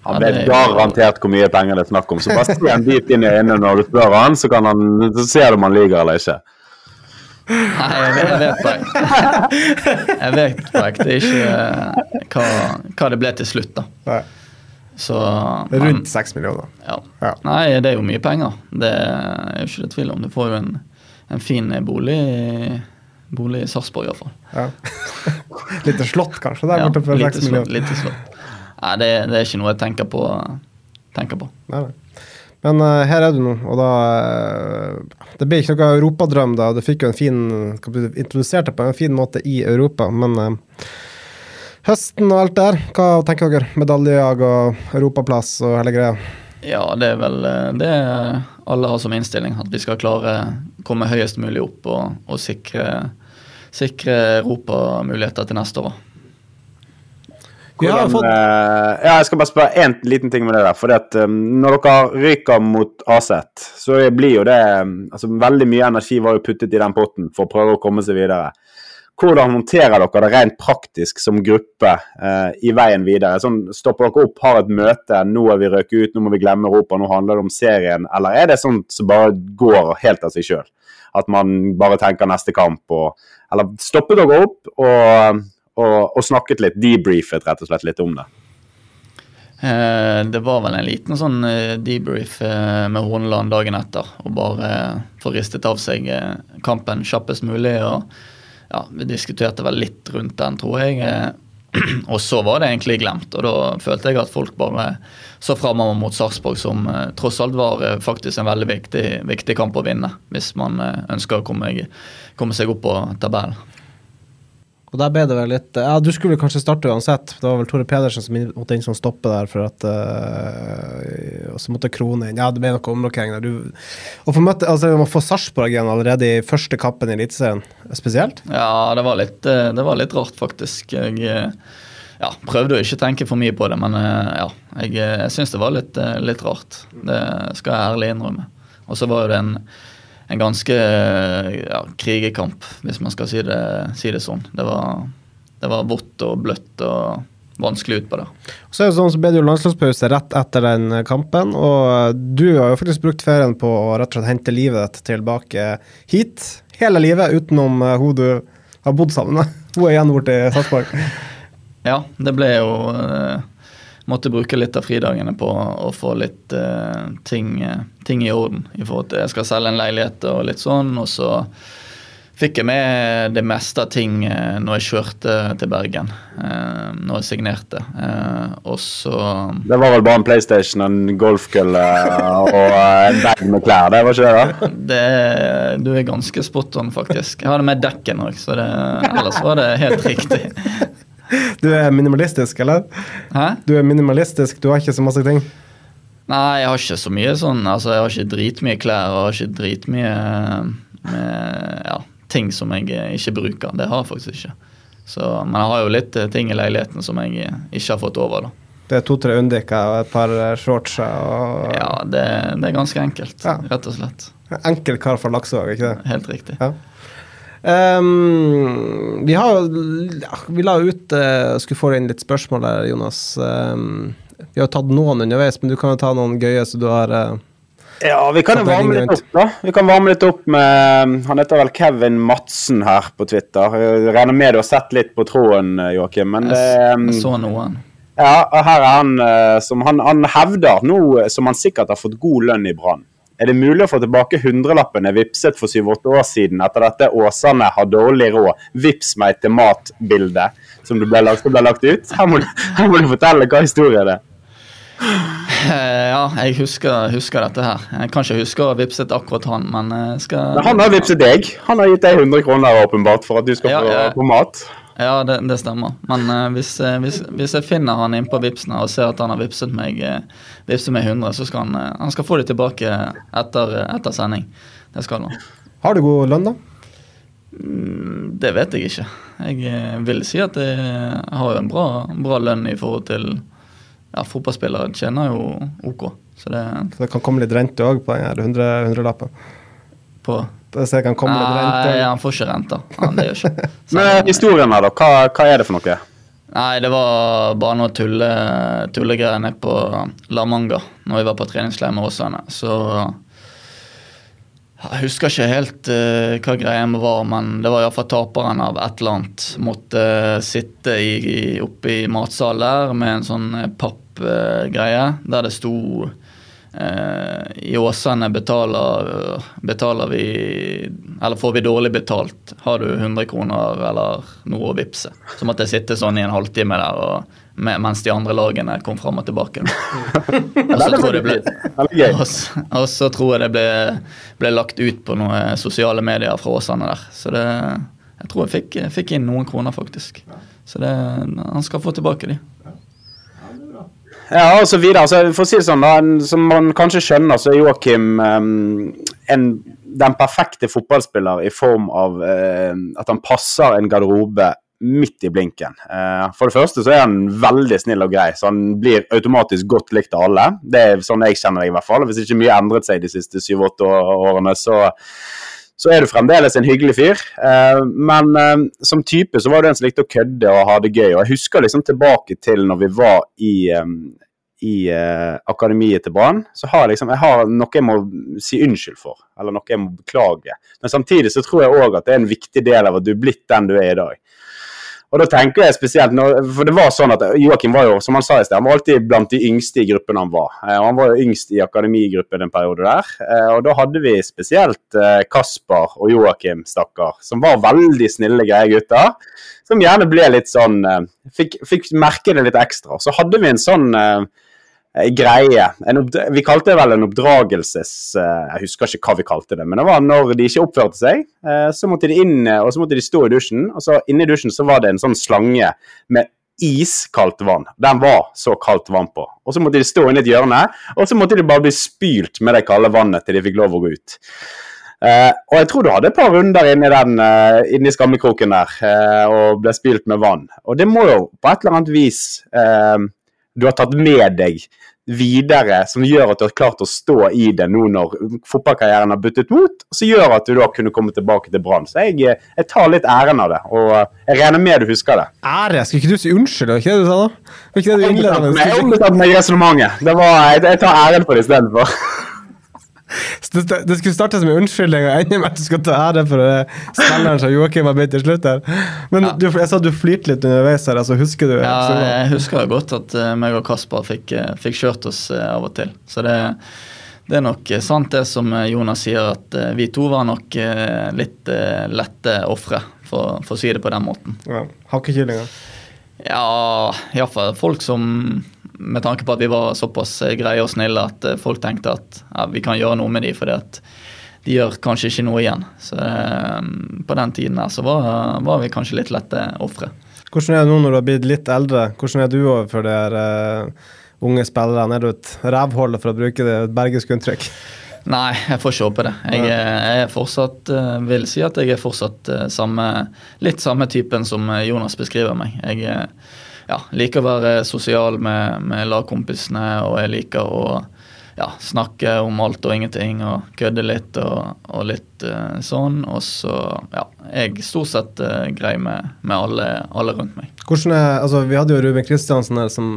han vet garantert hvor mye penger det er snakk om, så bare se en bit inn i øynene når du spør han, så, kan han, så ser du om han lyver eller ikke. Nei, jeg vet. Jeg vet faktisk ikke eh, hva, hva, det ble til slutt, da. Nei. Så, Rundt seks millioner. Ja. ja. Nei, det er jo mye penger. Det er jo ikke det tvil om. Du får jo en, en fin bolig bolig i Sarpsborg iallfall. Ja. (laughs) Lite slott, kanskje, der borte for seks millioner. Lite slott. Nei, det, det, er ikke noe jeg tenker på. Tenker på. Nei, nei. Men uh, her er du nå, og da uh, Det blir ikke noe europadrøm, da. Du fikk jo en fin introdusert deg på en fin måte i Europa, men uh, høsten og alt der, hva tenker dere? Medaljejag og europaplass og hele greia? Ja, det er vel det alle har som innstilling. At vi skal klare å komme høyest mulig opp og, og sikre, sikre europamuligheter til neste år. Hvordan, uh, ja, jeg skal bare spørre én liten ting med det der. For at, um, når dere ryker mot Aset, så blir jo det um, altså, Veldig mye energi var jo puttet i den potten for å prøve å komme seg videre. Hvordan håndterer dere det rent praktisk som gruppe eh, i veien videre? Sånn, stopper dere opp, har et møte, nå er vi røket ut, nå må vi glemme Europa, nå handler det om serien? Eller er det sånn som bare går helt av seg sjøl? At man bare tenker neste kamp og Eller stopper dere opp og og, og, snakket litt, debriefet rett og slett litt om det. Eh, det var vel en liten sånn eh, debrief eh, med Horneland dagen etter. Og bare få ristet av seg kampen kjappest mulig. og ja, Vi diskuterte vel litt rundt den, tror jeg. (clears throat) Og så var det egentlig glemt, og da følte jeg at folk bare så framover mot Sarpsborg, som tross alt var faktisk en veldig viktig, viktig kamp å vinne, hvis man ønsker å komme, komme seg opp på tabellen. Og der ble det vel litt Ja, du skulle kanskje starte uansett. Det var vel Tore Pedersen som måtte inn som stoppe der, for at uh, Og så måtte Krone inn. Ja, det ble noe omrokering der. Du, og for møte, altså, å få Sarpsborg igjen allerede i første kappen i Eliteserien, spesielt? Ja, det var, litt, eh, det var litt rart, faktisk. Jeg ja, prøvde å ikke tenke for mye på det, men eh, ja, jeg, jeg syns det var litt, litt rart. Det skal jeg ærlig innrømme. Og så var jo det en en ganske ja, krigerkamp, hvis man skal si det, si det sånn. Det var, det var vått og bløtt og vanskelig utpå der. Så, er det sånn, så ble det jo landslagspause rett etter den kampen, og du har jo faktisk brukt ferien på å rett og slett hente livet ditt tilbake hit. Hele livet, utenom uh, hun du har bodd sammen med. (laughs) Hun er igjen borte i Sarpsborg. ja, det ble jo uh, måtte bruke litt av fridagene på å få litt uh, ting, uh, ting, i orden. I forhold til Jeg skal selge en leilighet og litt sånn, og så fikk jeg med det meste av ting uh, når jeg kjørte til Bergen. når jeg signerte. og så Det var vel bare en PlayStation, en golfkølle og en bag med klær, det var ikke det? da? Det, du er ganske spot on, faktisk. Jeg hadde med dekken òg, så det, ellers var det helt riktig. Du er minimalistisk, eller? Hæ? Du er minimalistisk, du har ikke så masse ting? Nei, jeg har ikke så mye sånn Altså, jeg har ikke dritmye klær og ikke dritmye ja, ting som jeg ikke bruker. Det har jeg faktisk ikke. Så, men jeg har jo litt eh, ting i leiligheten som jeg ikke har fått over, da. Det er to-tre Undiker og et par eh, shorts og Ja, det, det er ganske enkelt, ja. rett og slett. Enkel kar fra Laksevåg, ikke det? Helt riktig. Ja. Um, vi har Vi la ut uh, Skulle få inn litt spørsmål her, Jonas. Um, vi har tatt noen underveis, men du kan jo ta noen gøye så du har uh, ja, vi kan varme litt opp, da. Vi kan varme litt opp med Han heter vel Kevin Madsen her på Twitter. Jeg regner med du har sett litt på tråden, Joakim. Men det um, Jeg så noen. Ja, her er han som han, han hevder nå, som han sikkert har fått god lønn i Brann. Er det mulig å få tilbake hundrelappen jeg vippset for syv-åtte år siden etter dette Åsane har dårlig råd? Vips meg til mat-bildet som du ble lagt, ble lagt ut. Her må, du, her må du fortelle hva historien er. Eh, Ja, jeg husker, husker dette her. Jeg kan ikke huske å ha vippset akkurat han, men jeg skal Men han har vippset deg. Han har gitt deg 100 kroner åpenbart for at du skal Ja, få, få mat. Ja, det, det stemmer. Men uh, hvis, uh, hvis, hvis jeg finner han innpå på Vipsen og ser at han har vipset meg, uh, vipset meg 100, så skal han, han skal få det tilbake etter, etter sending. Det skal han. Har du god lønn, da? Mm, Det vet jeg ikke. Jeg vil si at jeg har en bra, bra lønn i forhold til ja, fotballspillere tjener jo OK. Så det Så det kan komme litt rente òg på den her 100 hundrelappen? på Så jeg kan komme litt Nei, han får ikke renter. Han, det gjør ikke. (laughs) Men eh, historien her, da. Hva, hva er det for noe? Nei, det var bare noe tulle, tullegreier nede på La Manga når vi var på treningsleir med Åsane. Så jeg husker ikke helt uh, hva greia var, men det var iallfall taperen av et eller annet. Måtte uh, sitte i, i, oppe i matsalen der med en sånn pappgreie pappgreie der det sto I Åsane betaler, betaler vi Eller får vi dårlig betalt. Har du 100 kroner eller noe å vippse? Så måtte jeg sitte sånn i en halvtime der og, med, mens de andre lagene kom fram og tilbake. (laughs) Og så tror jeg det ble, Veldig gøy. og så, og så tror jeg det ble, ble lagt ut på noen sosiale medier fra Åsane der. Så det, jeg tror jeg fikk, fikk inn noen kroner, faktisk. Så det, han skal få tilbake de. Ja, og så videre. Altså, for å si det sånn, da, som man kanskje skjønner, så er Joakim um, en, den perfekte fotballspiller i form av uh, at han passer en garderobe midt i blinken. Uh, for det første så er han veldig snill og grei, så han blir automatisk godt likt av alle. Det er sånn jeg kjenner deg i hvert fall. Hvis ikke mye endret seg de siste syv-åtte årene, så så er du fremdeles en hyggelig fyr. Eh, men eh, som type så var du en som likte å kødde og ha det gøy. Og jeg husker liksom tilbake til når vi var i, eh, i akademiet til Brann. Så har jeg liksom, jeg har noe jeg må si unnskyld for, eller noe jeg må beklage. Men samtidig så tror jeg òg at det er en viktig del av at du er blitt den du er i dag. Og da tenker jeg spesielt, For det var sånn at Joakim var jo, som han sa i sted, han var alltid blant de yngste i gruppen han var. Eh, Han var jo yngst i akademigruppen en periode der. Eh, og da hadde vi spesielt eh, Kasper og Joakim, stakkar, som var veldig snille, greie gutter. Som gjerne ble litt sånn fikk, fikk merke det litt ekstra. Så hadde vi en sånn greie. En oppdra- vi kalte det vel en oppdragelses... eh, Jeg husker ikke hva vi kalte det, men det var når de ikke oppførte seg, eh, så måtte de inn eh, og så måtte de stå i dusjen. Og så inni dusjen så var det en sånn slange med iskaldt vann. Den var så kaldt vann på. Og så måtte de stå inne i et hjørne, og så måtte de bare bli spylt med det kalde vannet til de fikk lov å gå ut. Uh, og jeg tror du hadde et par runder inni den, uh, inni skammekroken der uh, og ble spylt med vann. Og det må jo på et eller annet vis eh, du har tatt med deg videre, som gjør at du har klart å stå i det nå når fotballkarrieren har buttet mot, og som gjør at du da kunne komme tilbake til Brann. Så jeg, eh, jeg tar litt æren av det, og eh, jeg regner med du husker det. Ære? Skulle ikke du si unnskyld? Var ikke det du sa da? Var ikke det du innledet med? Jeg ombestemte meg i resonnementet. Det var- Jeg, jeg tar æren for det istedenfor. Det, det, det skulle starte som en unnskyldning og ende med at du skal ta ære for det spilleren som Joakim har blitt til slutt her. Men du, jeg sa du flirte litt underveis her, altså husker du Ja, jeg husker godt at uh, meg og Kasper fikk, eh, fikk kjørt oss eh, av og til. Så det, det er nok eh, sant det som eh, Jonas sier, at eh, vi to var nok eh, litt eh, lette ofre, for, for å si det på den måten. Ja, Hakkekyllinger. Ja, iallfall folk som Med tanke på at vi var såpass eh, greie og snille at eh, folk tenkte at ja, vi kan gjøre noe med de, fordi at de gjør kanskje ikke noe igjen. Så eh, på den tiden her så var, var vi kanskje litt lette ofre. Hvordan er det nå når du har blitt litt eldre? Hvordan er du overfor de eh, unge spillerne? Er du et rævhold, for å bruke det et bergisk uttrykk? Nei, jeg får ikke håpe det. Jeg, jeg er fortsatt, vil si at jeg er fortsatt samme, litt samme typen som Jonas beskriver meg. Jeg ja, liker å være sosial med, med lagkompisene, og jeg liker å ja, snakke om alt og ingenting og kødde litt og, og litt uh, sånn. Og så ja, jeg stort sett uh, grei med, med alle, alle rundt meg. Hvordan er, altså, vi hadde jo Ruben Kristiansen her som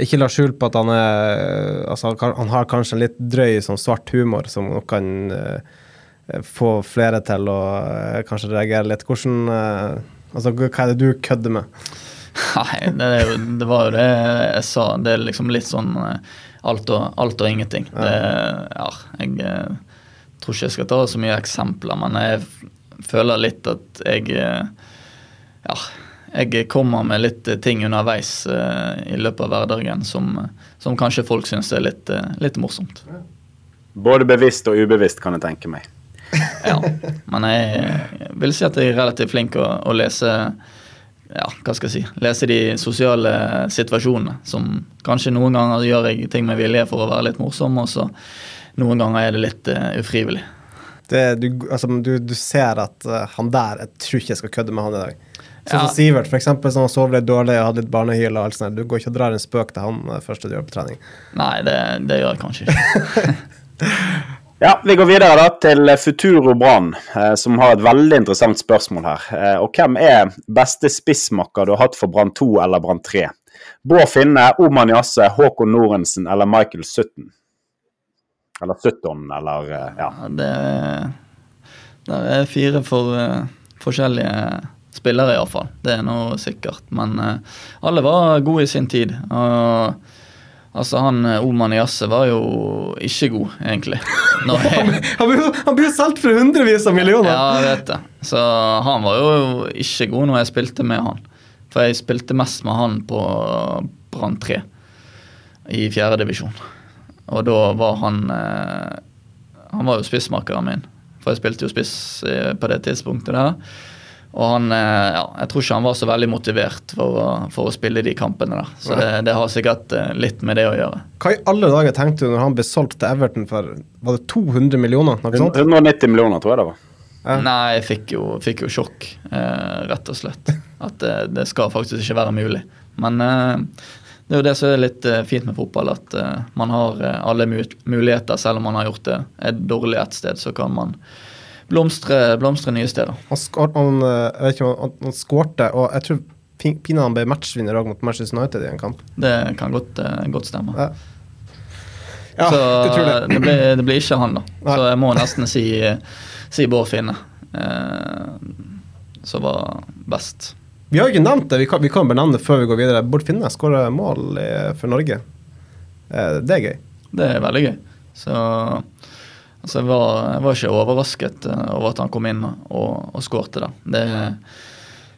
ikke la skjul på at han er altså, han har kanskje en litt drøy sånn svart humor som nok kan uh, få flere til å uh, kanskje reagere litt. Hvordan Altså, hva er det du kødder med? Nei, det, det var jo det jeg sa. Det er liksom litt sånn eh, alt og, alt og ingenting. Det, ja, jeg eh, tror ikke jeg skal ta så mye eksempler, men jeg føler litt at jeg eh, Ja, jeg kommer med litt ting underveis i løpet av hverdagen som, som kanskje folk syns er litt, litt morsomt. Både bevisst og ubevisst, kan jeg tenke meg. Ja, men jeg vil si at jeg er relativt flink å, å lese ja, hva skal jeg si, lese de sosiale situasjonene. Som kanskje noen ganger gjør jeg ting med vilje for å være litt morsom, og så noen ganger er det litt uh, ufrivillig. Det, du, altså, du, du ser at uh, han der Jeg tror ikke jeg skal kødde med han i dag. Sånn Ja. som Sivert, eksempel, som sovet litt dårlig og hadde litt barnehyl og alt sånt. Du går ikke og drar en spøk til han eh, første du gjør på trening. Nei, det, det gjør jeg kanskje ikke. (laughs) Ja, Vi går videre da til Futuro Brann, eh, som har et veldig interessant spørsmål her. Eh, og Hvem er beste spissmakker du har hatt for Brann 2 eller Brann 3? Bård Finne, Oman Jasse, Håkon Norensen eller Michael Sutton? Eller Sutton, eller eh, ja. Ja, Det, det er fire for, uh, forskjellige spillere, iallfall. Det er noe sikkert. Men uh, alle var gode i sin tid. Og altså, han eh, Oman Jasse var jo ikke god, egentlig. (laughs) Han han blir jo solgt for hundrevis av millioner! Ja, jeg vet det. Så han var jo ikke god når jeg spilte med han. For jeg spilte mest med han på Brann 3 i fjerdedivisjon. Og da var han eh, Han var jo spissmakeren min. For jeg spilte jo spiss eh, på det tidspunktet der. Og han eh, Ja, jeg tror ikke han var så veldig motivert for å, for å spille de kampene der. Så det, det har sikkert eh, litt med det å gjøre. Hva i alle dager tenkte du når han ble solgt til Everton for var det 200 millioner? Noe sånt? 190 millioner, tror jeg det var. Ja. Nei, jeg fikk jo, fikk jo sjokk, eh, rett og slett. At det, det skal faktisk ikke være mulig. Men eh, det er jo det som er litt eh, fint med fotball, at eh, man har eh, alle muligheter. Selv om man har gjort det er dårlig et sted, så kan man blomstre, blomstre nye steder. Han, skår, han, eh, jeg vet ikke, om han, han skårte, og jeg tror pin- pinadø han ble matchvinner mot Manchester United i en kamp. Det kan godt, eh, godt stemme. Ja. Ja, så utrolig. det blir, det blir ikke han, da. Nei. Så jeg må nesten si, si Bård Finne, eh, som var best. Vi har jo ikke nevnt det, vi kan, vi kan benevne det før vi går videre. Bård Finne skårer mål i, for Norge. Eh, det er gøy. Det er veldig gøy. Så altså, jeg, var, jeg var ikke overrasket eh, over at han kom inn og, og skårte. Det,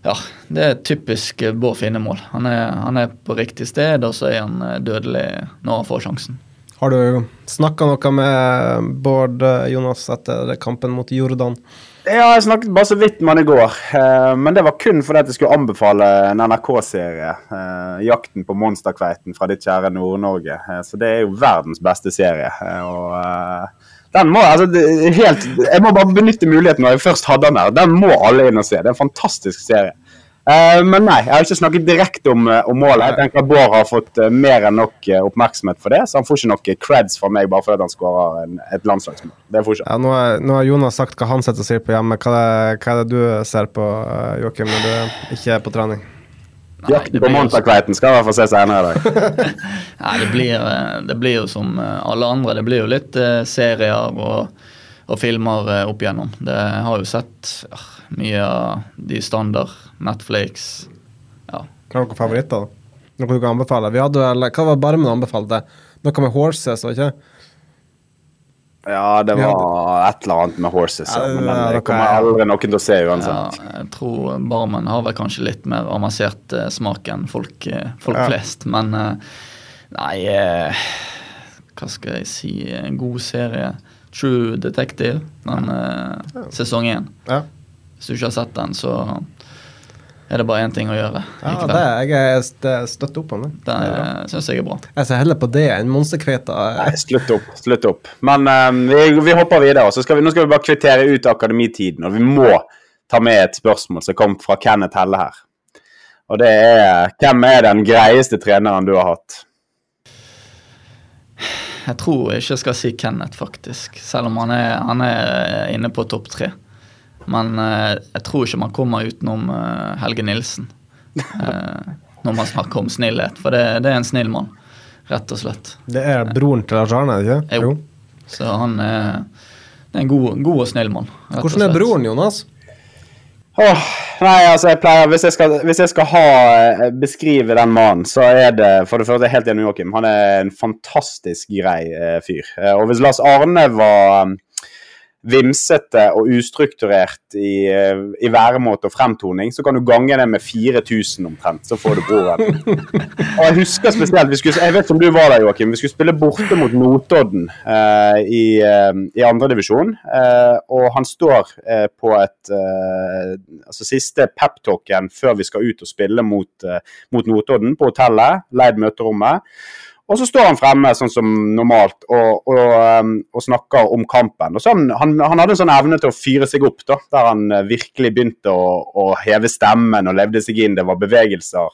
ja, det er typisk eh, Bård Finne-mål. Han, han er på riktig sted, og så er han eh, dødelig når han får sjansen. Har du snakka noe med Bård Jonas etter kampen mot Jordan? Ja, jeg snakket bare så vidt med han i går. eh, Men det var kun fordi at jeg skulle anbefale en NRK-serie. eh, 'Jakten på monsterkveiten' fra ditt kjære Nord-Norge. Så det er jo verdens beste serie. Og den må, altså, helt, Jeg må bare benytte muligheten når jeg først hadde den her. Den må alle inn og se. Det er en fantastisk serie. Uh, Men nei, jeg har ikke snakket direkte om, eh, om målet. Jeg tenker at Bård har fått eh, mer enn nok oppmerksomhet for det, så han får ikke nok creds fra meg bare fordi han skårer et landslagsmål. Det får ikke Ja, nå, er, nå har Jonas sagt hva han sitter og sier på hjemme. Hva er, hva er det du ser på, Joakim, når du ikke er på trening? Jakten på monsterkveiten skal i hvert fall se senere i dag. (laughs) Nei, det blir, eh, det blir jo som eh, alle andre. Det blir jo litt eh, serier og, og filmer opp igjennom. Det har jo sett ja, mye av de standard. Netflix. Ja. Hva er noen favoritter? Noe du kan anbefale? Vi hadde vel, Hva var Barmen anbefalte? Noe med horses, var ikke? Ja, det var et eller annet med horses, ja. Ja, men den ja, det kommer er- aldri noen til å se ja, uansett. jeg tror Barmen har vel kanskje litt mer avansert uh, smak enn folk, eh, folk Ja. flest. Men uh, nei uh, Hva skal jeg si? En god serie. True Detective. men sesong én. Ja. Hvis du ikke har sett den, så er det bare én ting å gjøre. Ja, det, jeg er st- støtter opp om det. Det syns jeg er bra. Jeg ser heller på det enn monsterkveita. Nei, slutt opp. slutt opp. Men um, vi, vi hopper videre. Så skal vi, nå skal vi bare kvittere ut akademitiden. Og vi må ta med et spørsmål som kom fra Kenneth Helle her. Og det er Hvem er den greieste treneren du har hatt? Jeg tror ikke jeg skal si Kenneth, faktisk. Selv om han er, han er inne på topp tre. Men eh, jeg tror ikke man kommer utenom eh, Helge Nilsen eh, når man snakker om snillhet. For det, det er en snill mann, rett og slett. Det er broren til Lars Arne, ikke Jo. Så han er, det er en god, god og snill mann. rett og Hvordan er broren, Jonas? Oh, nei, altså jeg pleier Hvis jeg skal, hvis jeg skal ha, beskrive den mannen, så er det for det første helt enig med Joakim. Han er en fantastisk grei eh, fyr. Eh, og hvis Lars Arne var vimsete og ustrukturert i, eh, i væremåte og fremtoning, så kan du gange det med 4000 omtrent, så får du broren. (laughs) og jeg husker spesielt vi skulle, Jeg vet om du var der, Joakim. Vi skulle spille borte mot Notodden eh, i, eh, i andredivisjon. Eh, og han står eh, på et altså siste peptalken før vi skal ut og spille mot, mot Notodden på hotellet, leid møterommet. Og så står han fremme sånn som normalt og, og, um, og snakker om kampen. Og sånn, han, han, hadde en sånn evne til å fyre seg opp, da, der han uh, virkelig begynte å, å, heve stemmen og levde seg inn. Det var bevegelser.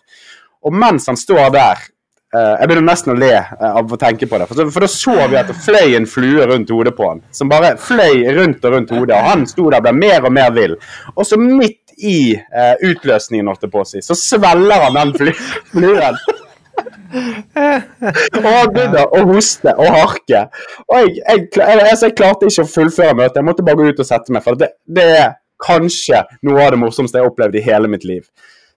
Og mens han står der uh, Jeg begynner nesten å le uh, av å tenke på det. For, for da så vi at det fløy en flue rundt hodet på han. Som bare fløy rundt og rundt hodet. Og han sto der ble mer og mer vill. Og så midt i utløsningen, holdt jeg på å si, så svelger han den (laughs) fluen. Og han begynner å hoste og harke. Og jeg, jeg, jeg, altså jeg, klarte ikke å fullføre møtet. Jeg måtte bare gå ut og sette meg. For det, det er kanskje noe av det morsomste jeg har opplevd i hele mitt liv.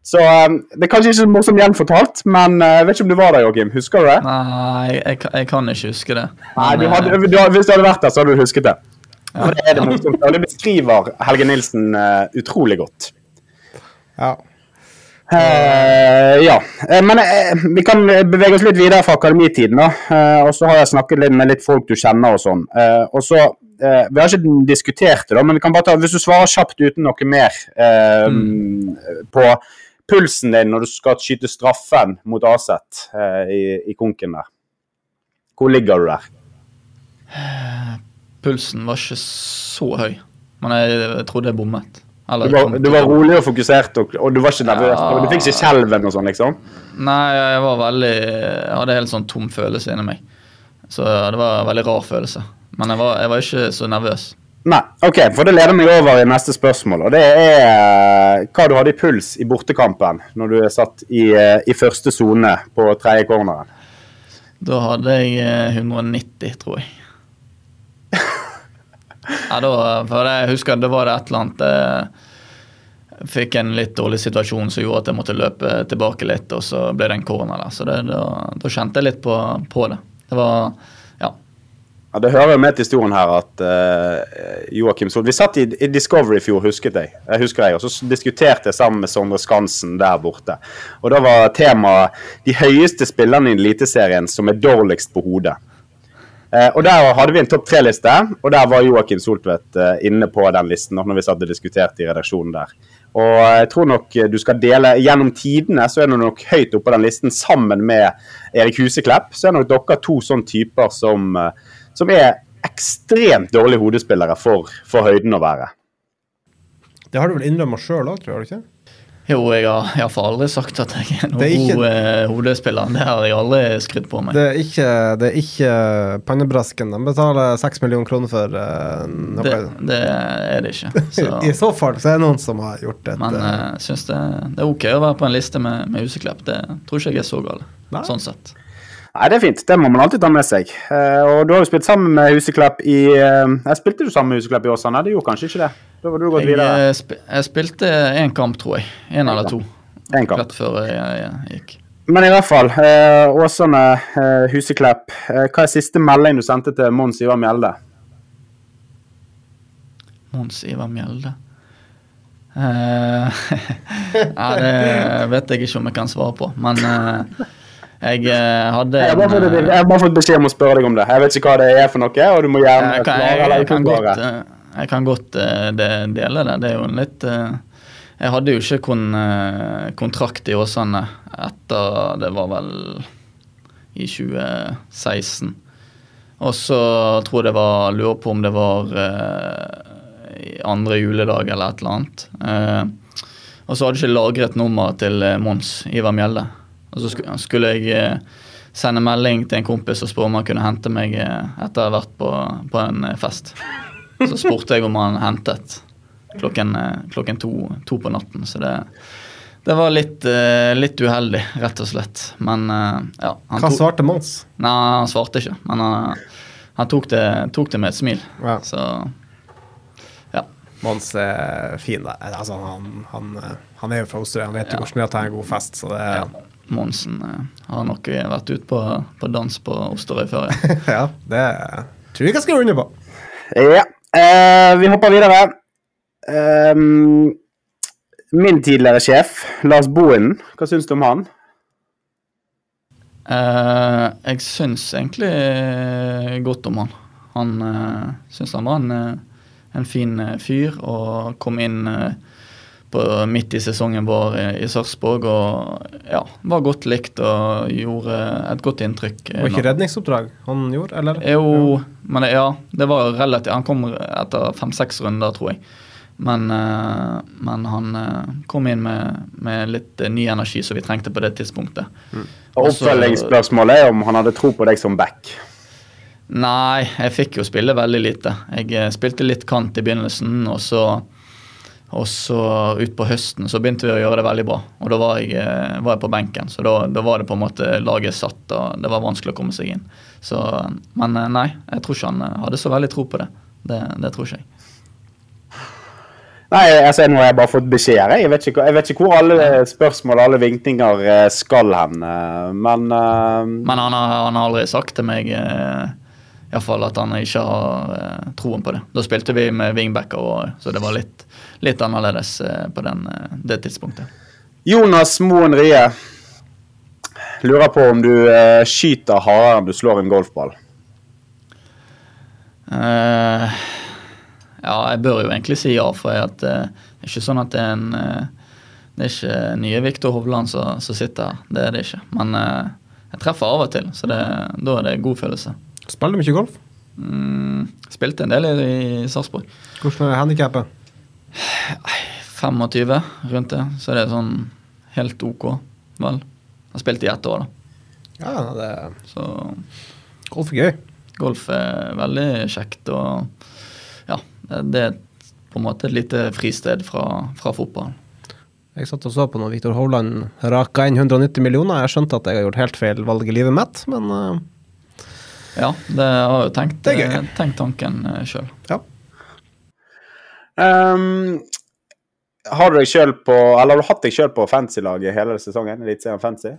Så um, Det er kanskje ikke så morsomt gjenfortalt, men uh, jeg vet ikke om du var der, Joakim. Husker du det? Nei, jeg, jeg kan ikke huske det. Nei, du hadde, du, Hvis du hadde vært der, så hadde du husket det. For det er det morsomt, og det beskriver Helge Nilsen uh, utrolig godt. Ja. Uh, ja. Uh, men uh, vi kan bevege oss litt videre fra akademitiden. da. og så har jeg snakket litt med litt folk du kjenner og sånn. og så, Vi har ikke diskutert det, da, men vi kan bare ta, hvis du svarer kjapt uten noe mer mm. på pulsen din når du skal skyte straffen mot Aset i, i konken der. Hvor ligger du der? Pulsen var ikke så høy, men jeg, jeg trodde jeg bommet. Du var, du var, rolig og fokusert, og, og du var ikke nervøs? Ja. Du fikk ikke skjelven og sånn, liksom? Nei, jeg var veldig Jeg hadde helt sånn tom følelse inni meg. Så det var en veldig rar følelse. Men jeg var, jeg var ikke så nervøs. Nei, ok, for det leder meg over i neste spørsmål. Og det er eh, hva du hadde i puls i bortekampen når du er satt i, eh, i første sone på tredje corneren. Da hadde jeg 190, eh, tror jeg. Ja, da, for jeg husker det var et eller annet eh, Jeg fikk en litt dårlig situasjon som gjorde at jeg måtte løpe tilbake litt, og så ble det en corner der. Så det, da, da, kjente jeg litt på, på, det. Det var Ja. Ja, Det hører med til historien her at uh, Joakim Sol Vi satt i, i, Discovery i fjor, husket jeg. jeg husker jeg, og Så diskuterte jeg sammen med Sondre Skansen der borte. Og Da var temaet de høyeste spillerne i Eliteserien som er dårligst på hodet. Eh, og Der hadde vi en topp tre-liste, og der var Joakim Soltvedt eh, inne på den listen. når vi satt og diskuterte i redaksjonen der. Og jeg tror nok du skal dele Gjennom tidene så er du nok høyt oppe på den listen, sammen med Erik Huseklepp. Så er nok dere to sånne typer som, eh, som er ekstremt dårlige hodespillere for, for høyden å være. Det har du vel innrømma sjøl òg, tror jeg ikke? Jo, jeg har iallfall aldri sagt at jeg er noen ikke, god eh, hodespiller. Det har jeg aldri skrytt på meg. Det er ikke, det er ikke pannebrasken. De betaler seks millioner kroner for uh, noe. Det, det, er det ikke. (laughs) Så. I så fall så er det noen som har gjort det. Men jeg uh, syns det, det, er ok å være på en liste med, med Huseklepp. Det tror ikke jeg er så galt, sånn sett. Nei, det er fint. Det må man alltid ta med seg. Uh, og du har jo spilt sammen med Huseklepp i uh, Jeg Spilte du sammen med Huseklepp i Åsane? Det gjorde kanskje ikke det? Da var du gått jeg, videre. Eh, sp jeg spilte én kamp, tror jeg. Én eller to. En kamp. Rett før jeg, jeg, jeg gikk. Men i hvert fall, Åsane, Huseklepp. hva er siste melding du sendte til Mons Ivar Mjelde? Mons Ivar Mjelde (laughs) Ja, det vet jeg ikke om jeg kan svare på, men jeg uh, hadde jeg har, bare fått, jeg har bare fått beskjed om å spørre deg om det. Jeg vet ikke hva det er for noe, og du må gjerne jeg kan, jeg, jeg, jeg kan godt, eh, jeg kan godt uh, dele det. Det er jo litt uh, Jeg hadde jo ikke kon, kontrakt i Åsane etter Det var vel i 2016. Og så tror jeg det var Lurer på om det var andre juledag eller et eller annet. og så hadde jeg ikke lagret nummeret til Mons Ivar Mjelde. Og så skulle jeg eh, sende melding til en kompis og spørre om han kunne hente meg eh, etter å ha vært på, på en eh, fest. Så spurte jeg om han hentet klokken, klokken to, to, på natten. Så det, det var litt, litt, uheldig, rett og slett. Men ja. Hva svarte Mons? Nei, han svarte ikke. Men han, han tok, det, tok, det, med et smil. Ja. Så Mons er fin. Altså, han, han, han er jo fra Osterøy, han vet jo hvordan det er å ta en god fest. Så det Ja. Monsen eh, har nok vært ute på, på dans på Osterøy før, ja. ja, det tror jeg jeg skal runde på. Ja. Eh, vi hopper videre. Ehm, min tidligere sjef, Lars Bohinen, hva syns du om han? Eh, jeg syns egentlig eh, godt om han. Han uh, syns han var en, eh, en fin eh, fyr og kom inn eh, på midt i sesongen vår i, i Sarpsborg og ja, var godt likt og gjorde et godt inntrykk. Og var ikke redningsoppdrag han gjorde, eller? Jo, men det, ja, det var relativt Han kom etter fem-seks runder, tror jeg. Men, eh, men han eh, kom inn med, med litt eh, ny energi som vi trengte på det tidspunktet. Og Oppfølgingsspørsmålet er om han hadde tro på deg som back. Nei, jeg fikk jo spille veldig lite. Jeg spilte litt kant i begynnelsen, og så og så utpå høsten så begynte vi å gjøre det veldig bra. Og da var jeg, eh, var jeg på benken, så da, da var det på en måte laget satt, og det var vanskelig å komme seg inn. Så, men eh, nei, jeg tror ikke han eh, hadde så veldig tro på det. Det, det tror ikke jeg. Nei, altså nå har jeg bare fått beskjeder. Jeg vet ikke, jeg vet ikke hvor alle spørsmål alle vinkninger skal hen. Men uh... Men han har, han har aldri sagt til meg eh, i hvert fall at han ikke har troen på det. Da spilte vi med wingbacker, så det var litt, litt annerledes eh, på den, eh, det tidspunktet. Jonas Moen Rie lurer på om du eh, skyter hardere enn du slår en golfball. Uh, ja, jeg bør jo egentlig si ja, for jeg at, uh, det er ikke sånn at det er en uh, Det er ikke nye Viktor Hovland som, som sitter her, det er det ikke. Men jeg treffer av og til, så det, da er det god følelse. Spiller du mye golf? Mm, spilte en del i, i Sarpsborg. Hvordan er handikappet? 25 rundt det, så det er sånn helt ok, vel. Jeg har spilt i ett år, da. Ja, det Så golf er gøy. golf er veldig kjekt, og ja, det er på en måte et lite fristed fra, fra fotballen. Jeg satt og så på når Viktor Hovland raka inn 190 millioner. Jeg skjønte at jeg har gjort helt feil valg i livet mitt, men uh, Ja, det har jeg jo tenkt, eh, tenkt tanken sjøl. ja. Ehm, har du deg selv på, eller har du hatt deg sjøl på fancy-laget hele sesongen? Eliteserien Fancy?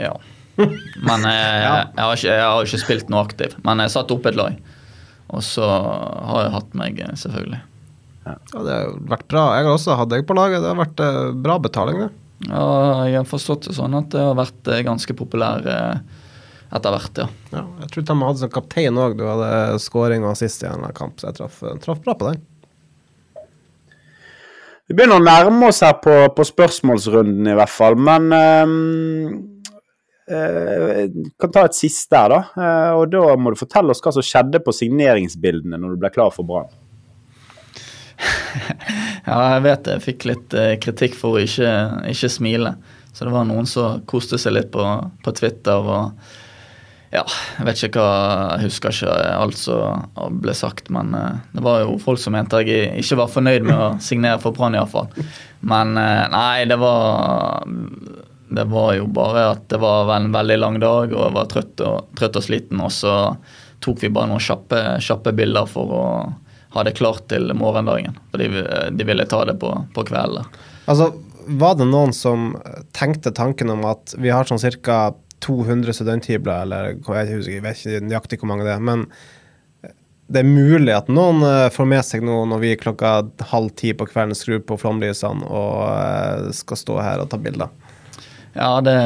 Ja. Men eh, (laughs) jeg, har ikke, jeg har ikke spilt noe aktiv. Men jeg satt opp et lag. Og så har jeg hatt meg, eh, selvfølgelig. ja, det har vært bra. Jeg har også hatt deg på laget. Det har vært eh, bra betaling, det. Ja, jeg har forstått det sånn at det har vært ganske populær etter hvert, ja. Ja, jeg tror de hadde som kaptein òg. Du hadde skåring og assist i en kamp, så jeg traff, traff bra på den. Vi begynner å nærme oss her på, på spørsmålsrunden i hvert fall, men ehm, eh, kan ta et siste her, da. Eh, og da må du fortelle oss hva som skjedde på signeringsbildene når du ble klar for Brann. (laughs) Ja, jeg vet jeg fikk litt eh, kritikk for å ikke, ikke smile. Så det var noen som koste seg litt på, på Twitter og Ja, jeg vet ikke hva Jeg husker ikke alt som ble sagt, men eh, det var jo folk som mente jeg ikke var fornøyd med å (laughs) signere for Brann, iallfall. Men eh, nei, det var Det var jo bare at det var en veldig lang dag, og jeg var trøtt og, trøtt og sliten, og så tok vi bare noen kjappe, kjappe bilder for å ha det klart til morgendagen. Fordi de, de ville ta det på, på kvelden. Altså, var det noen som tenkte tanken om at vi har sånn ca. 200 studenthybler, eller jeg husker, jeg vet ikke nøyaktig hvor mange det er, men det er mulig at noen eh, får med seg noe når vi klokka halv ti på kvelden skrur på flomlysene og eh, skal stå her og ta bilder. Ja, det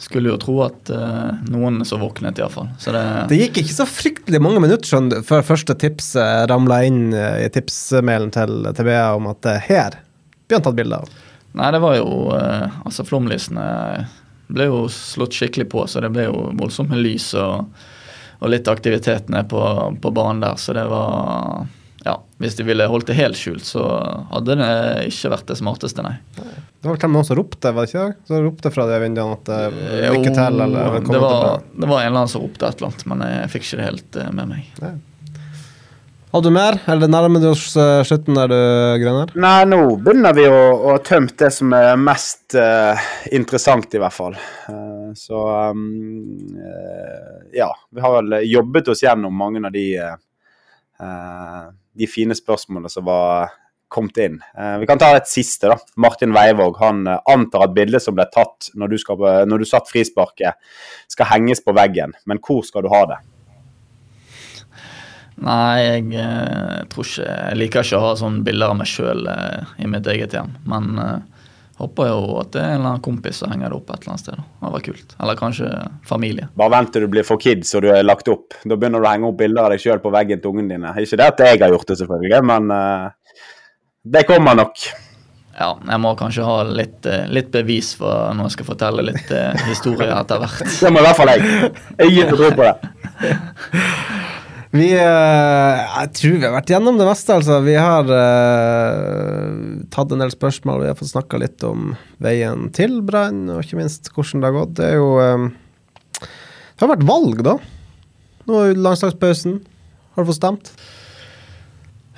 skulle jo tro at uh, noen så våknet, iallfall. Så det, Det gikk ikke så fryktelig mange minutter skjønner før første tips ramla inn i tipsmailen til TBA om at her blir han tatt bilde av. Nei, det var jo uh, Altså, flomlysene ble jo slått skikkelig på, så det ble jo voldsomt med lys og, og litt aktivitet nede på, på banen der, så det var Ja, hvis de ville holdt det helt skjult, så hadde det ikke vært det smarteste, nei. Det var vel til noen som ropte, var det ikke det? Så ropte fra de vinduene at eh, lykke til, eller kom velkommen det var, tilbake. det var en eller annen som ropte et eller annet, men jeg fikk ikke det helt eh, med meg. Hadde du mer, eller nærmer du oss eh, slutten der, du, Grønner? Nei, nå begynner vi å, å tømt det som er mest uh, interessant, i hvert fall. Uh, så um, uh, ja. Vi har vel jobbet oss gjennom mange av de de fine spørsmålene som var kommet inn. Vi kan ta et siste. da. Martin Weivåg han antar at bildet som ble tatt når du, skal, når du satt frisparket, skal henges på veggen. Men hvor skal du ha det? Nei, jeg eh, tror ikke Jeg liker ikke å ha sånne bilder av meg sjøl eh, i mitt eget hjem. Men eh, håper jo at det er en eller annen kompis som henger det opp et eller annet sted. Da. Det var kult. Eller kanskje familie. Bare vent til du blir for kids og du er lagt opp. Da begynner du å henge opp bilder av deg sjøl på veggen til ungene dine. Ikke det at jeg har gjort det, selvfølgelig, men eh, det kommer nok. Ja, jeg må kanskje ha litt, uh, litt bevis for når jeg skal fortelle litt eh, historie etter hvert. (laughs) det må i hvert fall jeg. Jeg gir tro på det. (laughs) Vi uh, Jeg tror vi har vært gjennom det meste, altså. Vi har uh, tatt en del spørsmål. Vi har fått snakka litt om veien til Brann, og ikke minst hvordan det har gått. Det er jo um, Det har vært valg, da. Nå er landslagspausen. Har du fått stemt?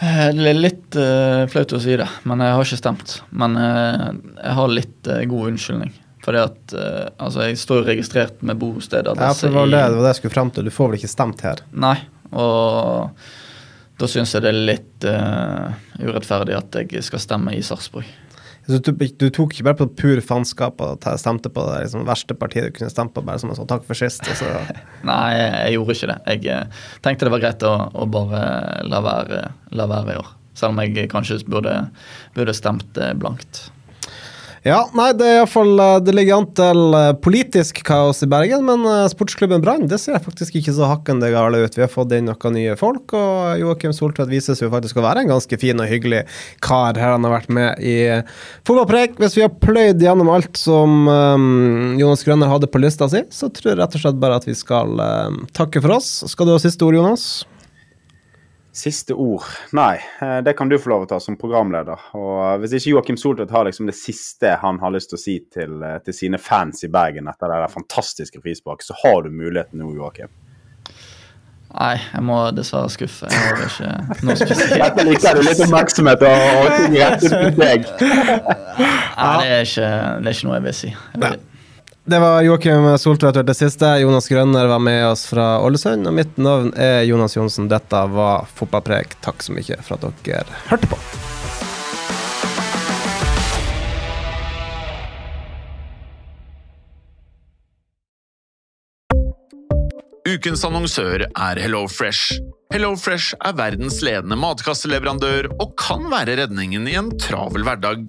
Det er litt uh, flaut å si det, men jeg har ikke stemt. Men jeg har litt god unnskyldning. Fordi at altså, jeg står registrert med bosted. Ja, for det var det, det var det jeg skulle frem til. Du får vel ikke stemt her? Nei, og da syns jeg det er litt uh, urettferdig at jeg skal stemme i Sarpsborg. Du, du, tok ikke bare på pur faenskap og stemte på det liksom, verste partiet du kunne stemme på, bare som en sånn takk for sist? (laughs) Nei, jeg gjorde ikke det. Jeg uh, tenkte det var greit å, å bare la være, la være, i år. Selv om jeg kanskje burde, burde stemt uh, blankt. Ja, nei, det er iallfall fall, Det ligger an til eh, politisk kaos i Bergen, men eh, sportsklubben Brann det ser faktisk ikke så hakkende gale ut. Vi har fått inn noen nye folk, og Joakim Soltvedt vises jo faktisk å være en ganske fin og hyggelig kar her han har vært med i fotballpreik. Hvis vi har pløyd gjennom alt som um, Jonas Grønner hadde på lista si, så tror jeg rett og slett bare at vi skal um, takke for oss. Skal du ha siste ord, Jonas? Siste ord? Nei, eh, det kan du få lov å ta som programleder. Og eh, Hvis ikke Joakim Soltvedt har liksom det siste han har lyst til å si til, eh, til sine fans i Bergen etter det der fantastiske frisparket, så har du muligheten nå, Joakim. Nei, jeg må dessverre skuffe. Jeg har ikke noe spesielt. Dette liker du litt oppmerksomhet og, og ting (laughs) rettet mot deg. Nei, det er, ikke, det er ikke noe jeg vil si. Jeg vil, det var Joakim Soltvedt det siste. Jonas Grønner var med oss fra Ålesund. Og mitt navn er Jonas Johnsen. Dette var Fotballprek. Takk så mye for at dere hørte på. Ukens annonsør er HelloFresh. HelloFresh er verdens ledende matkasseleverandør og kan være redningen i en travel hverdag.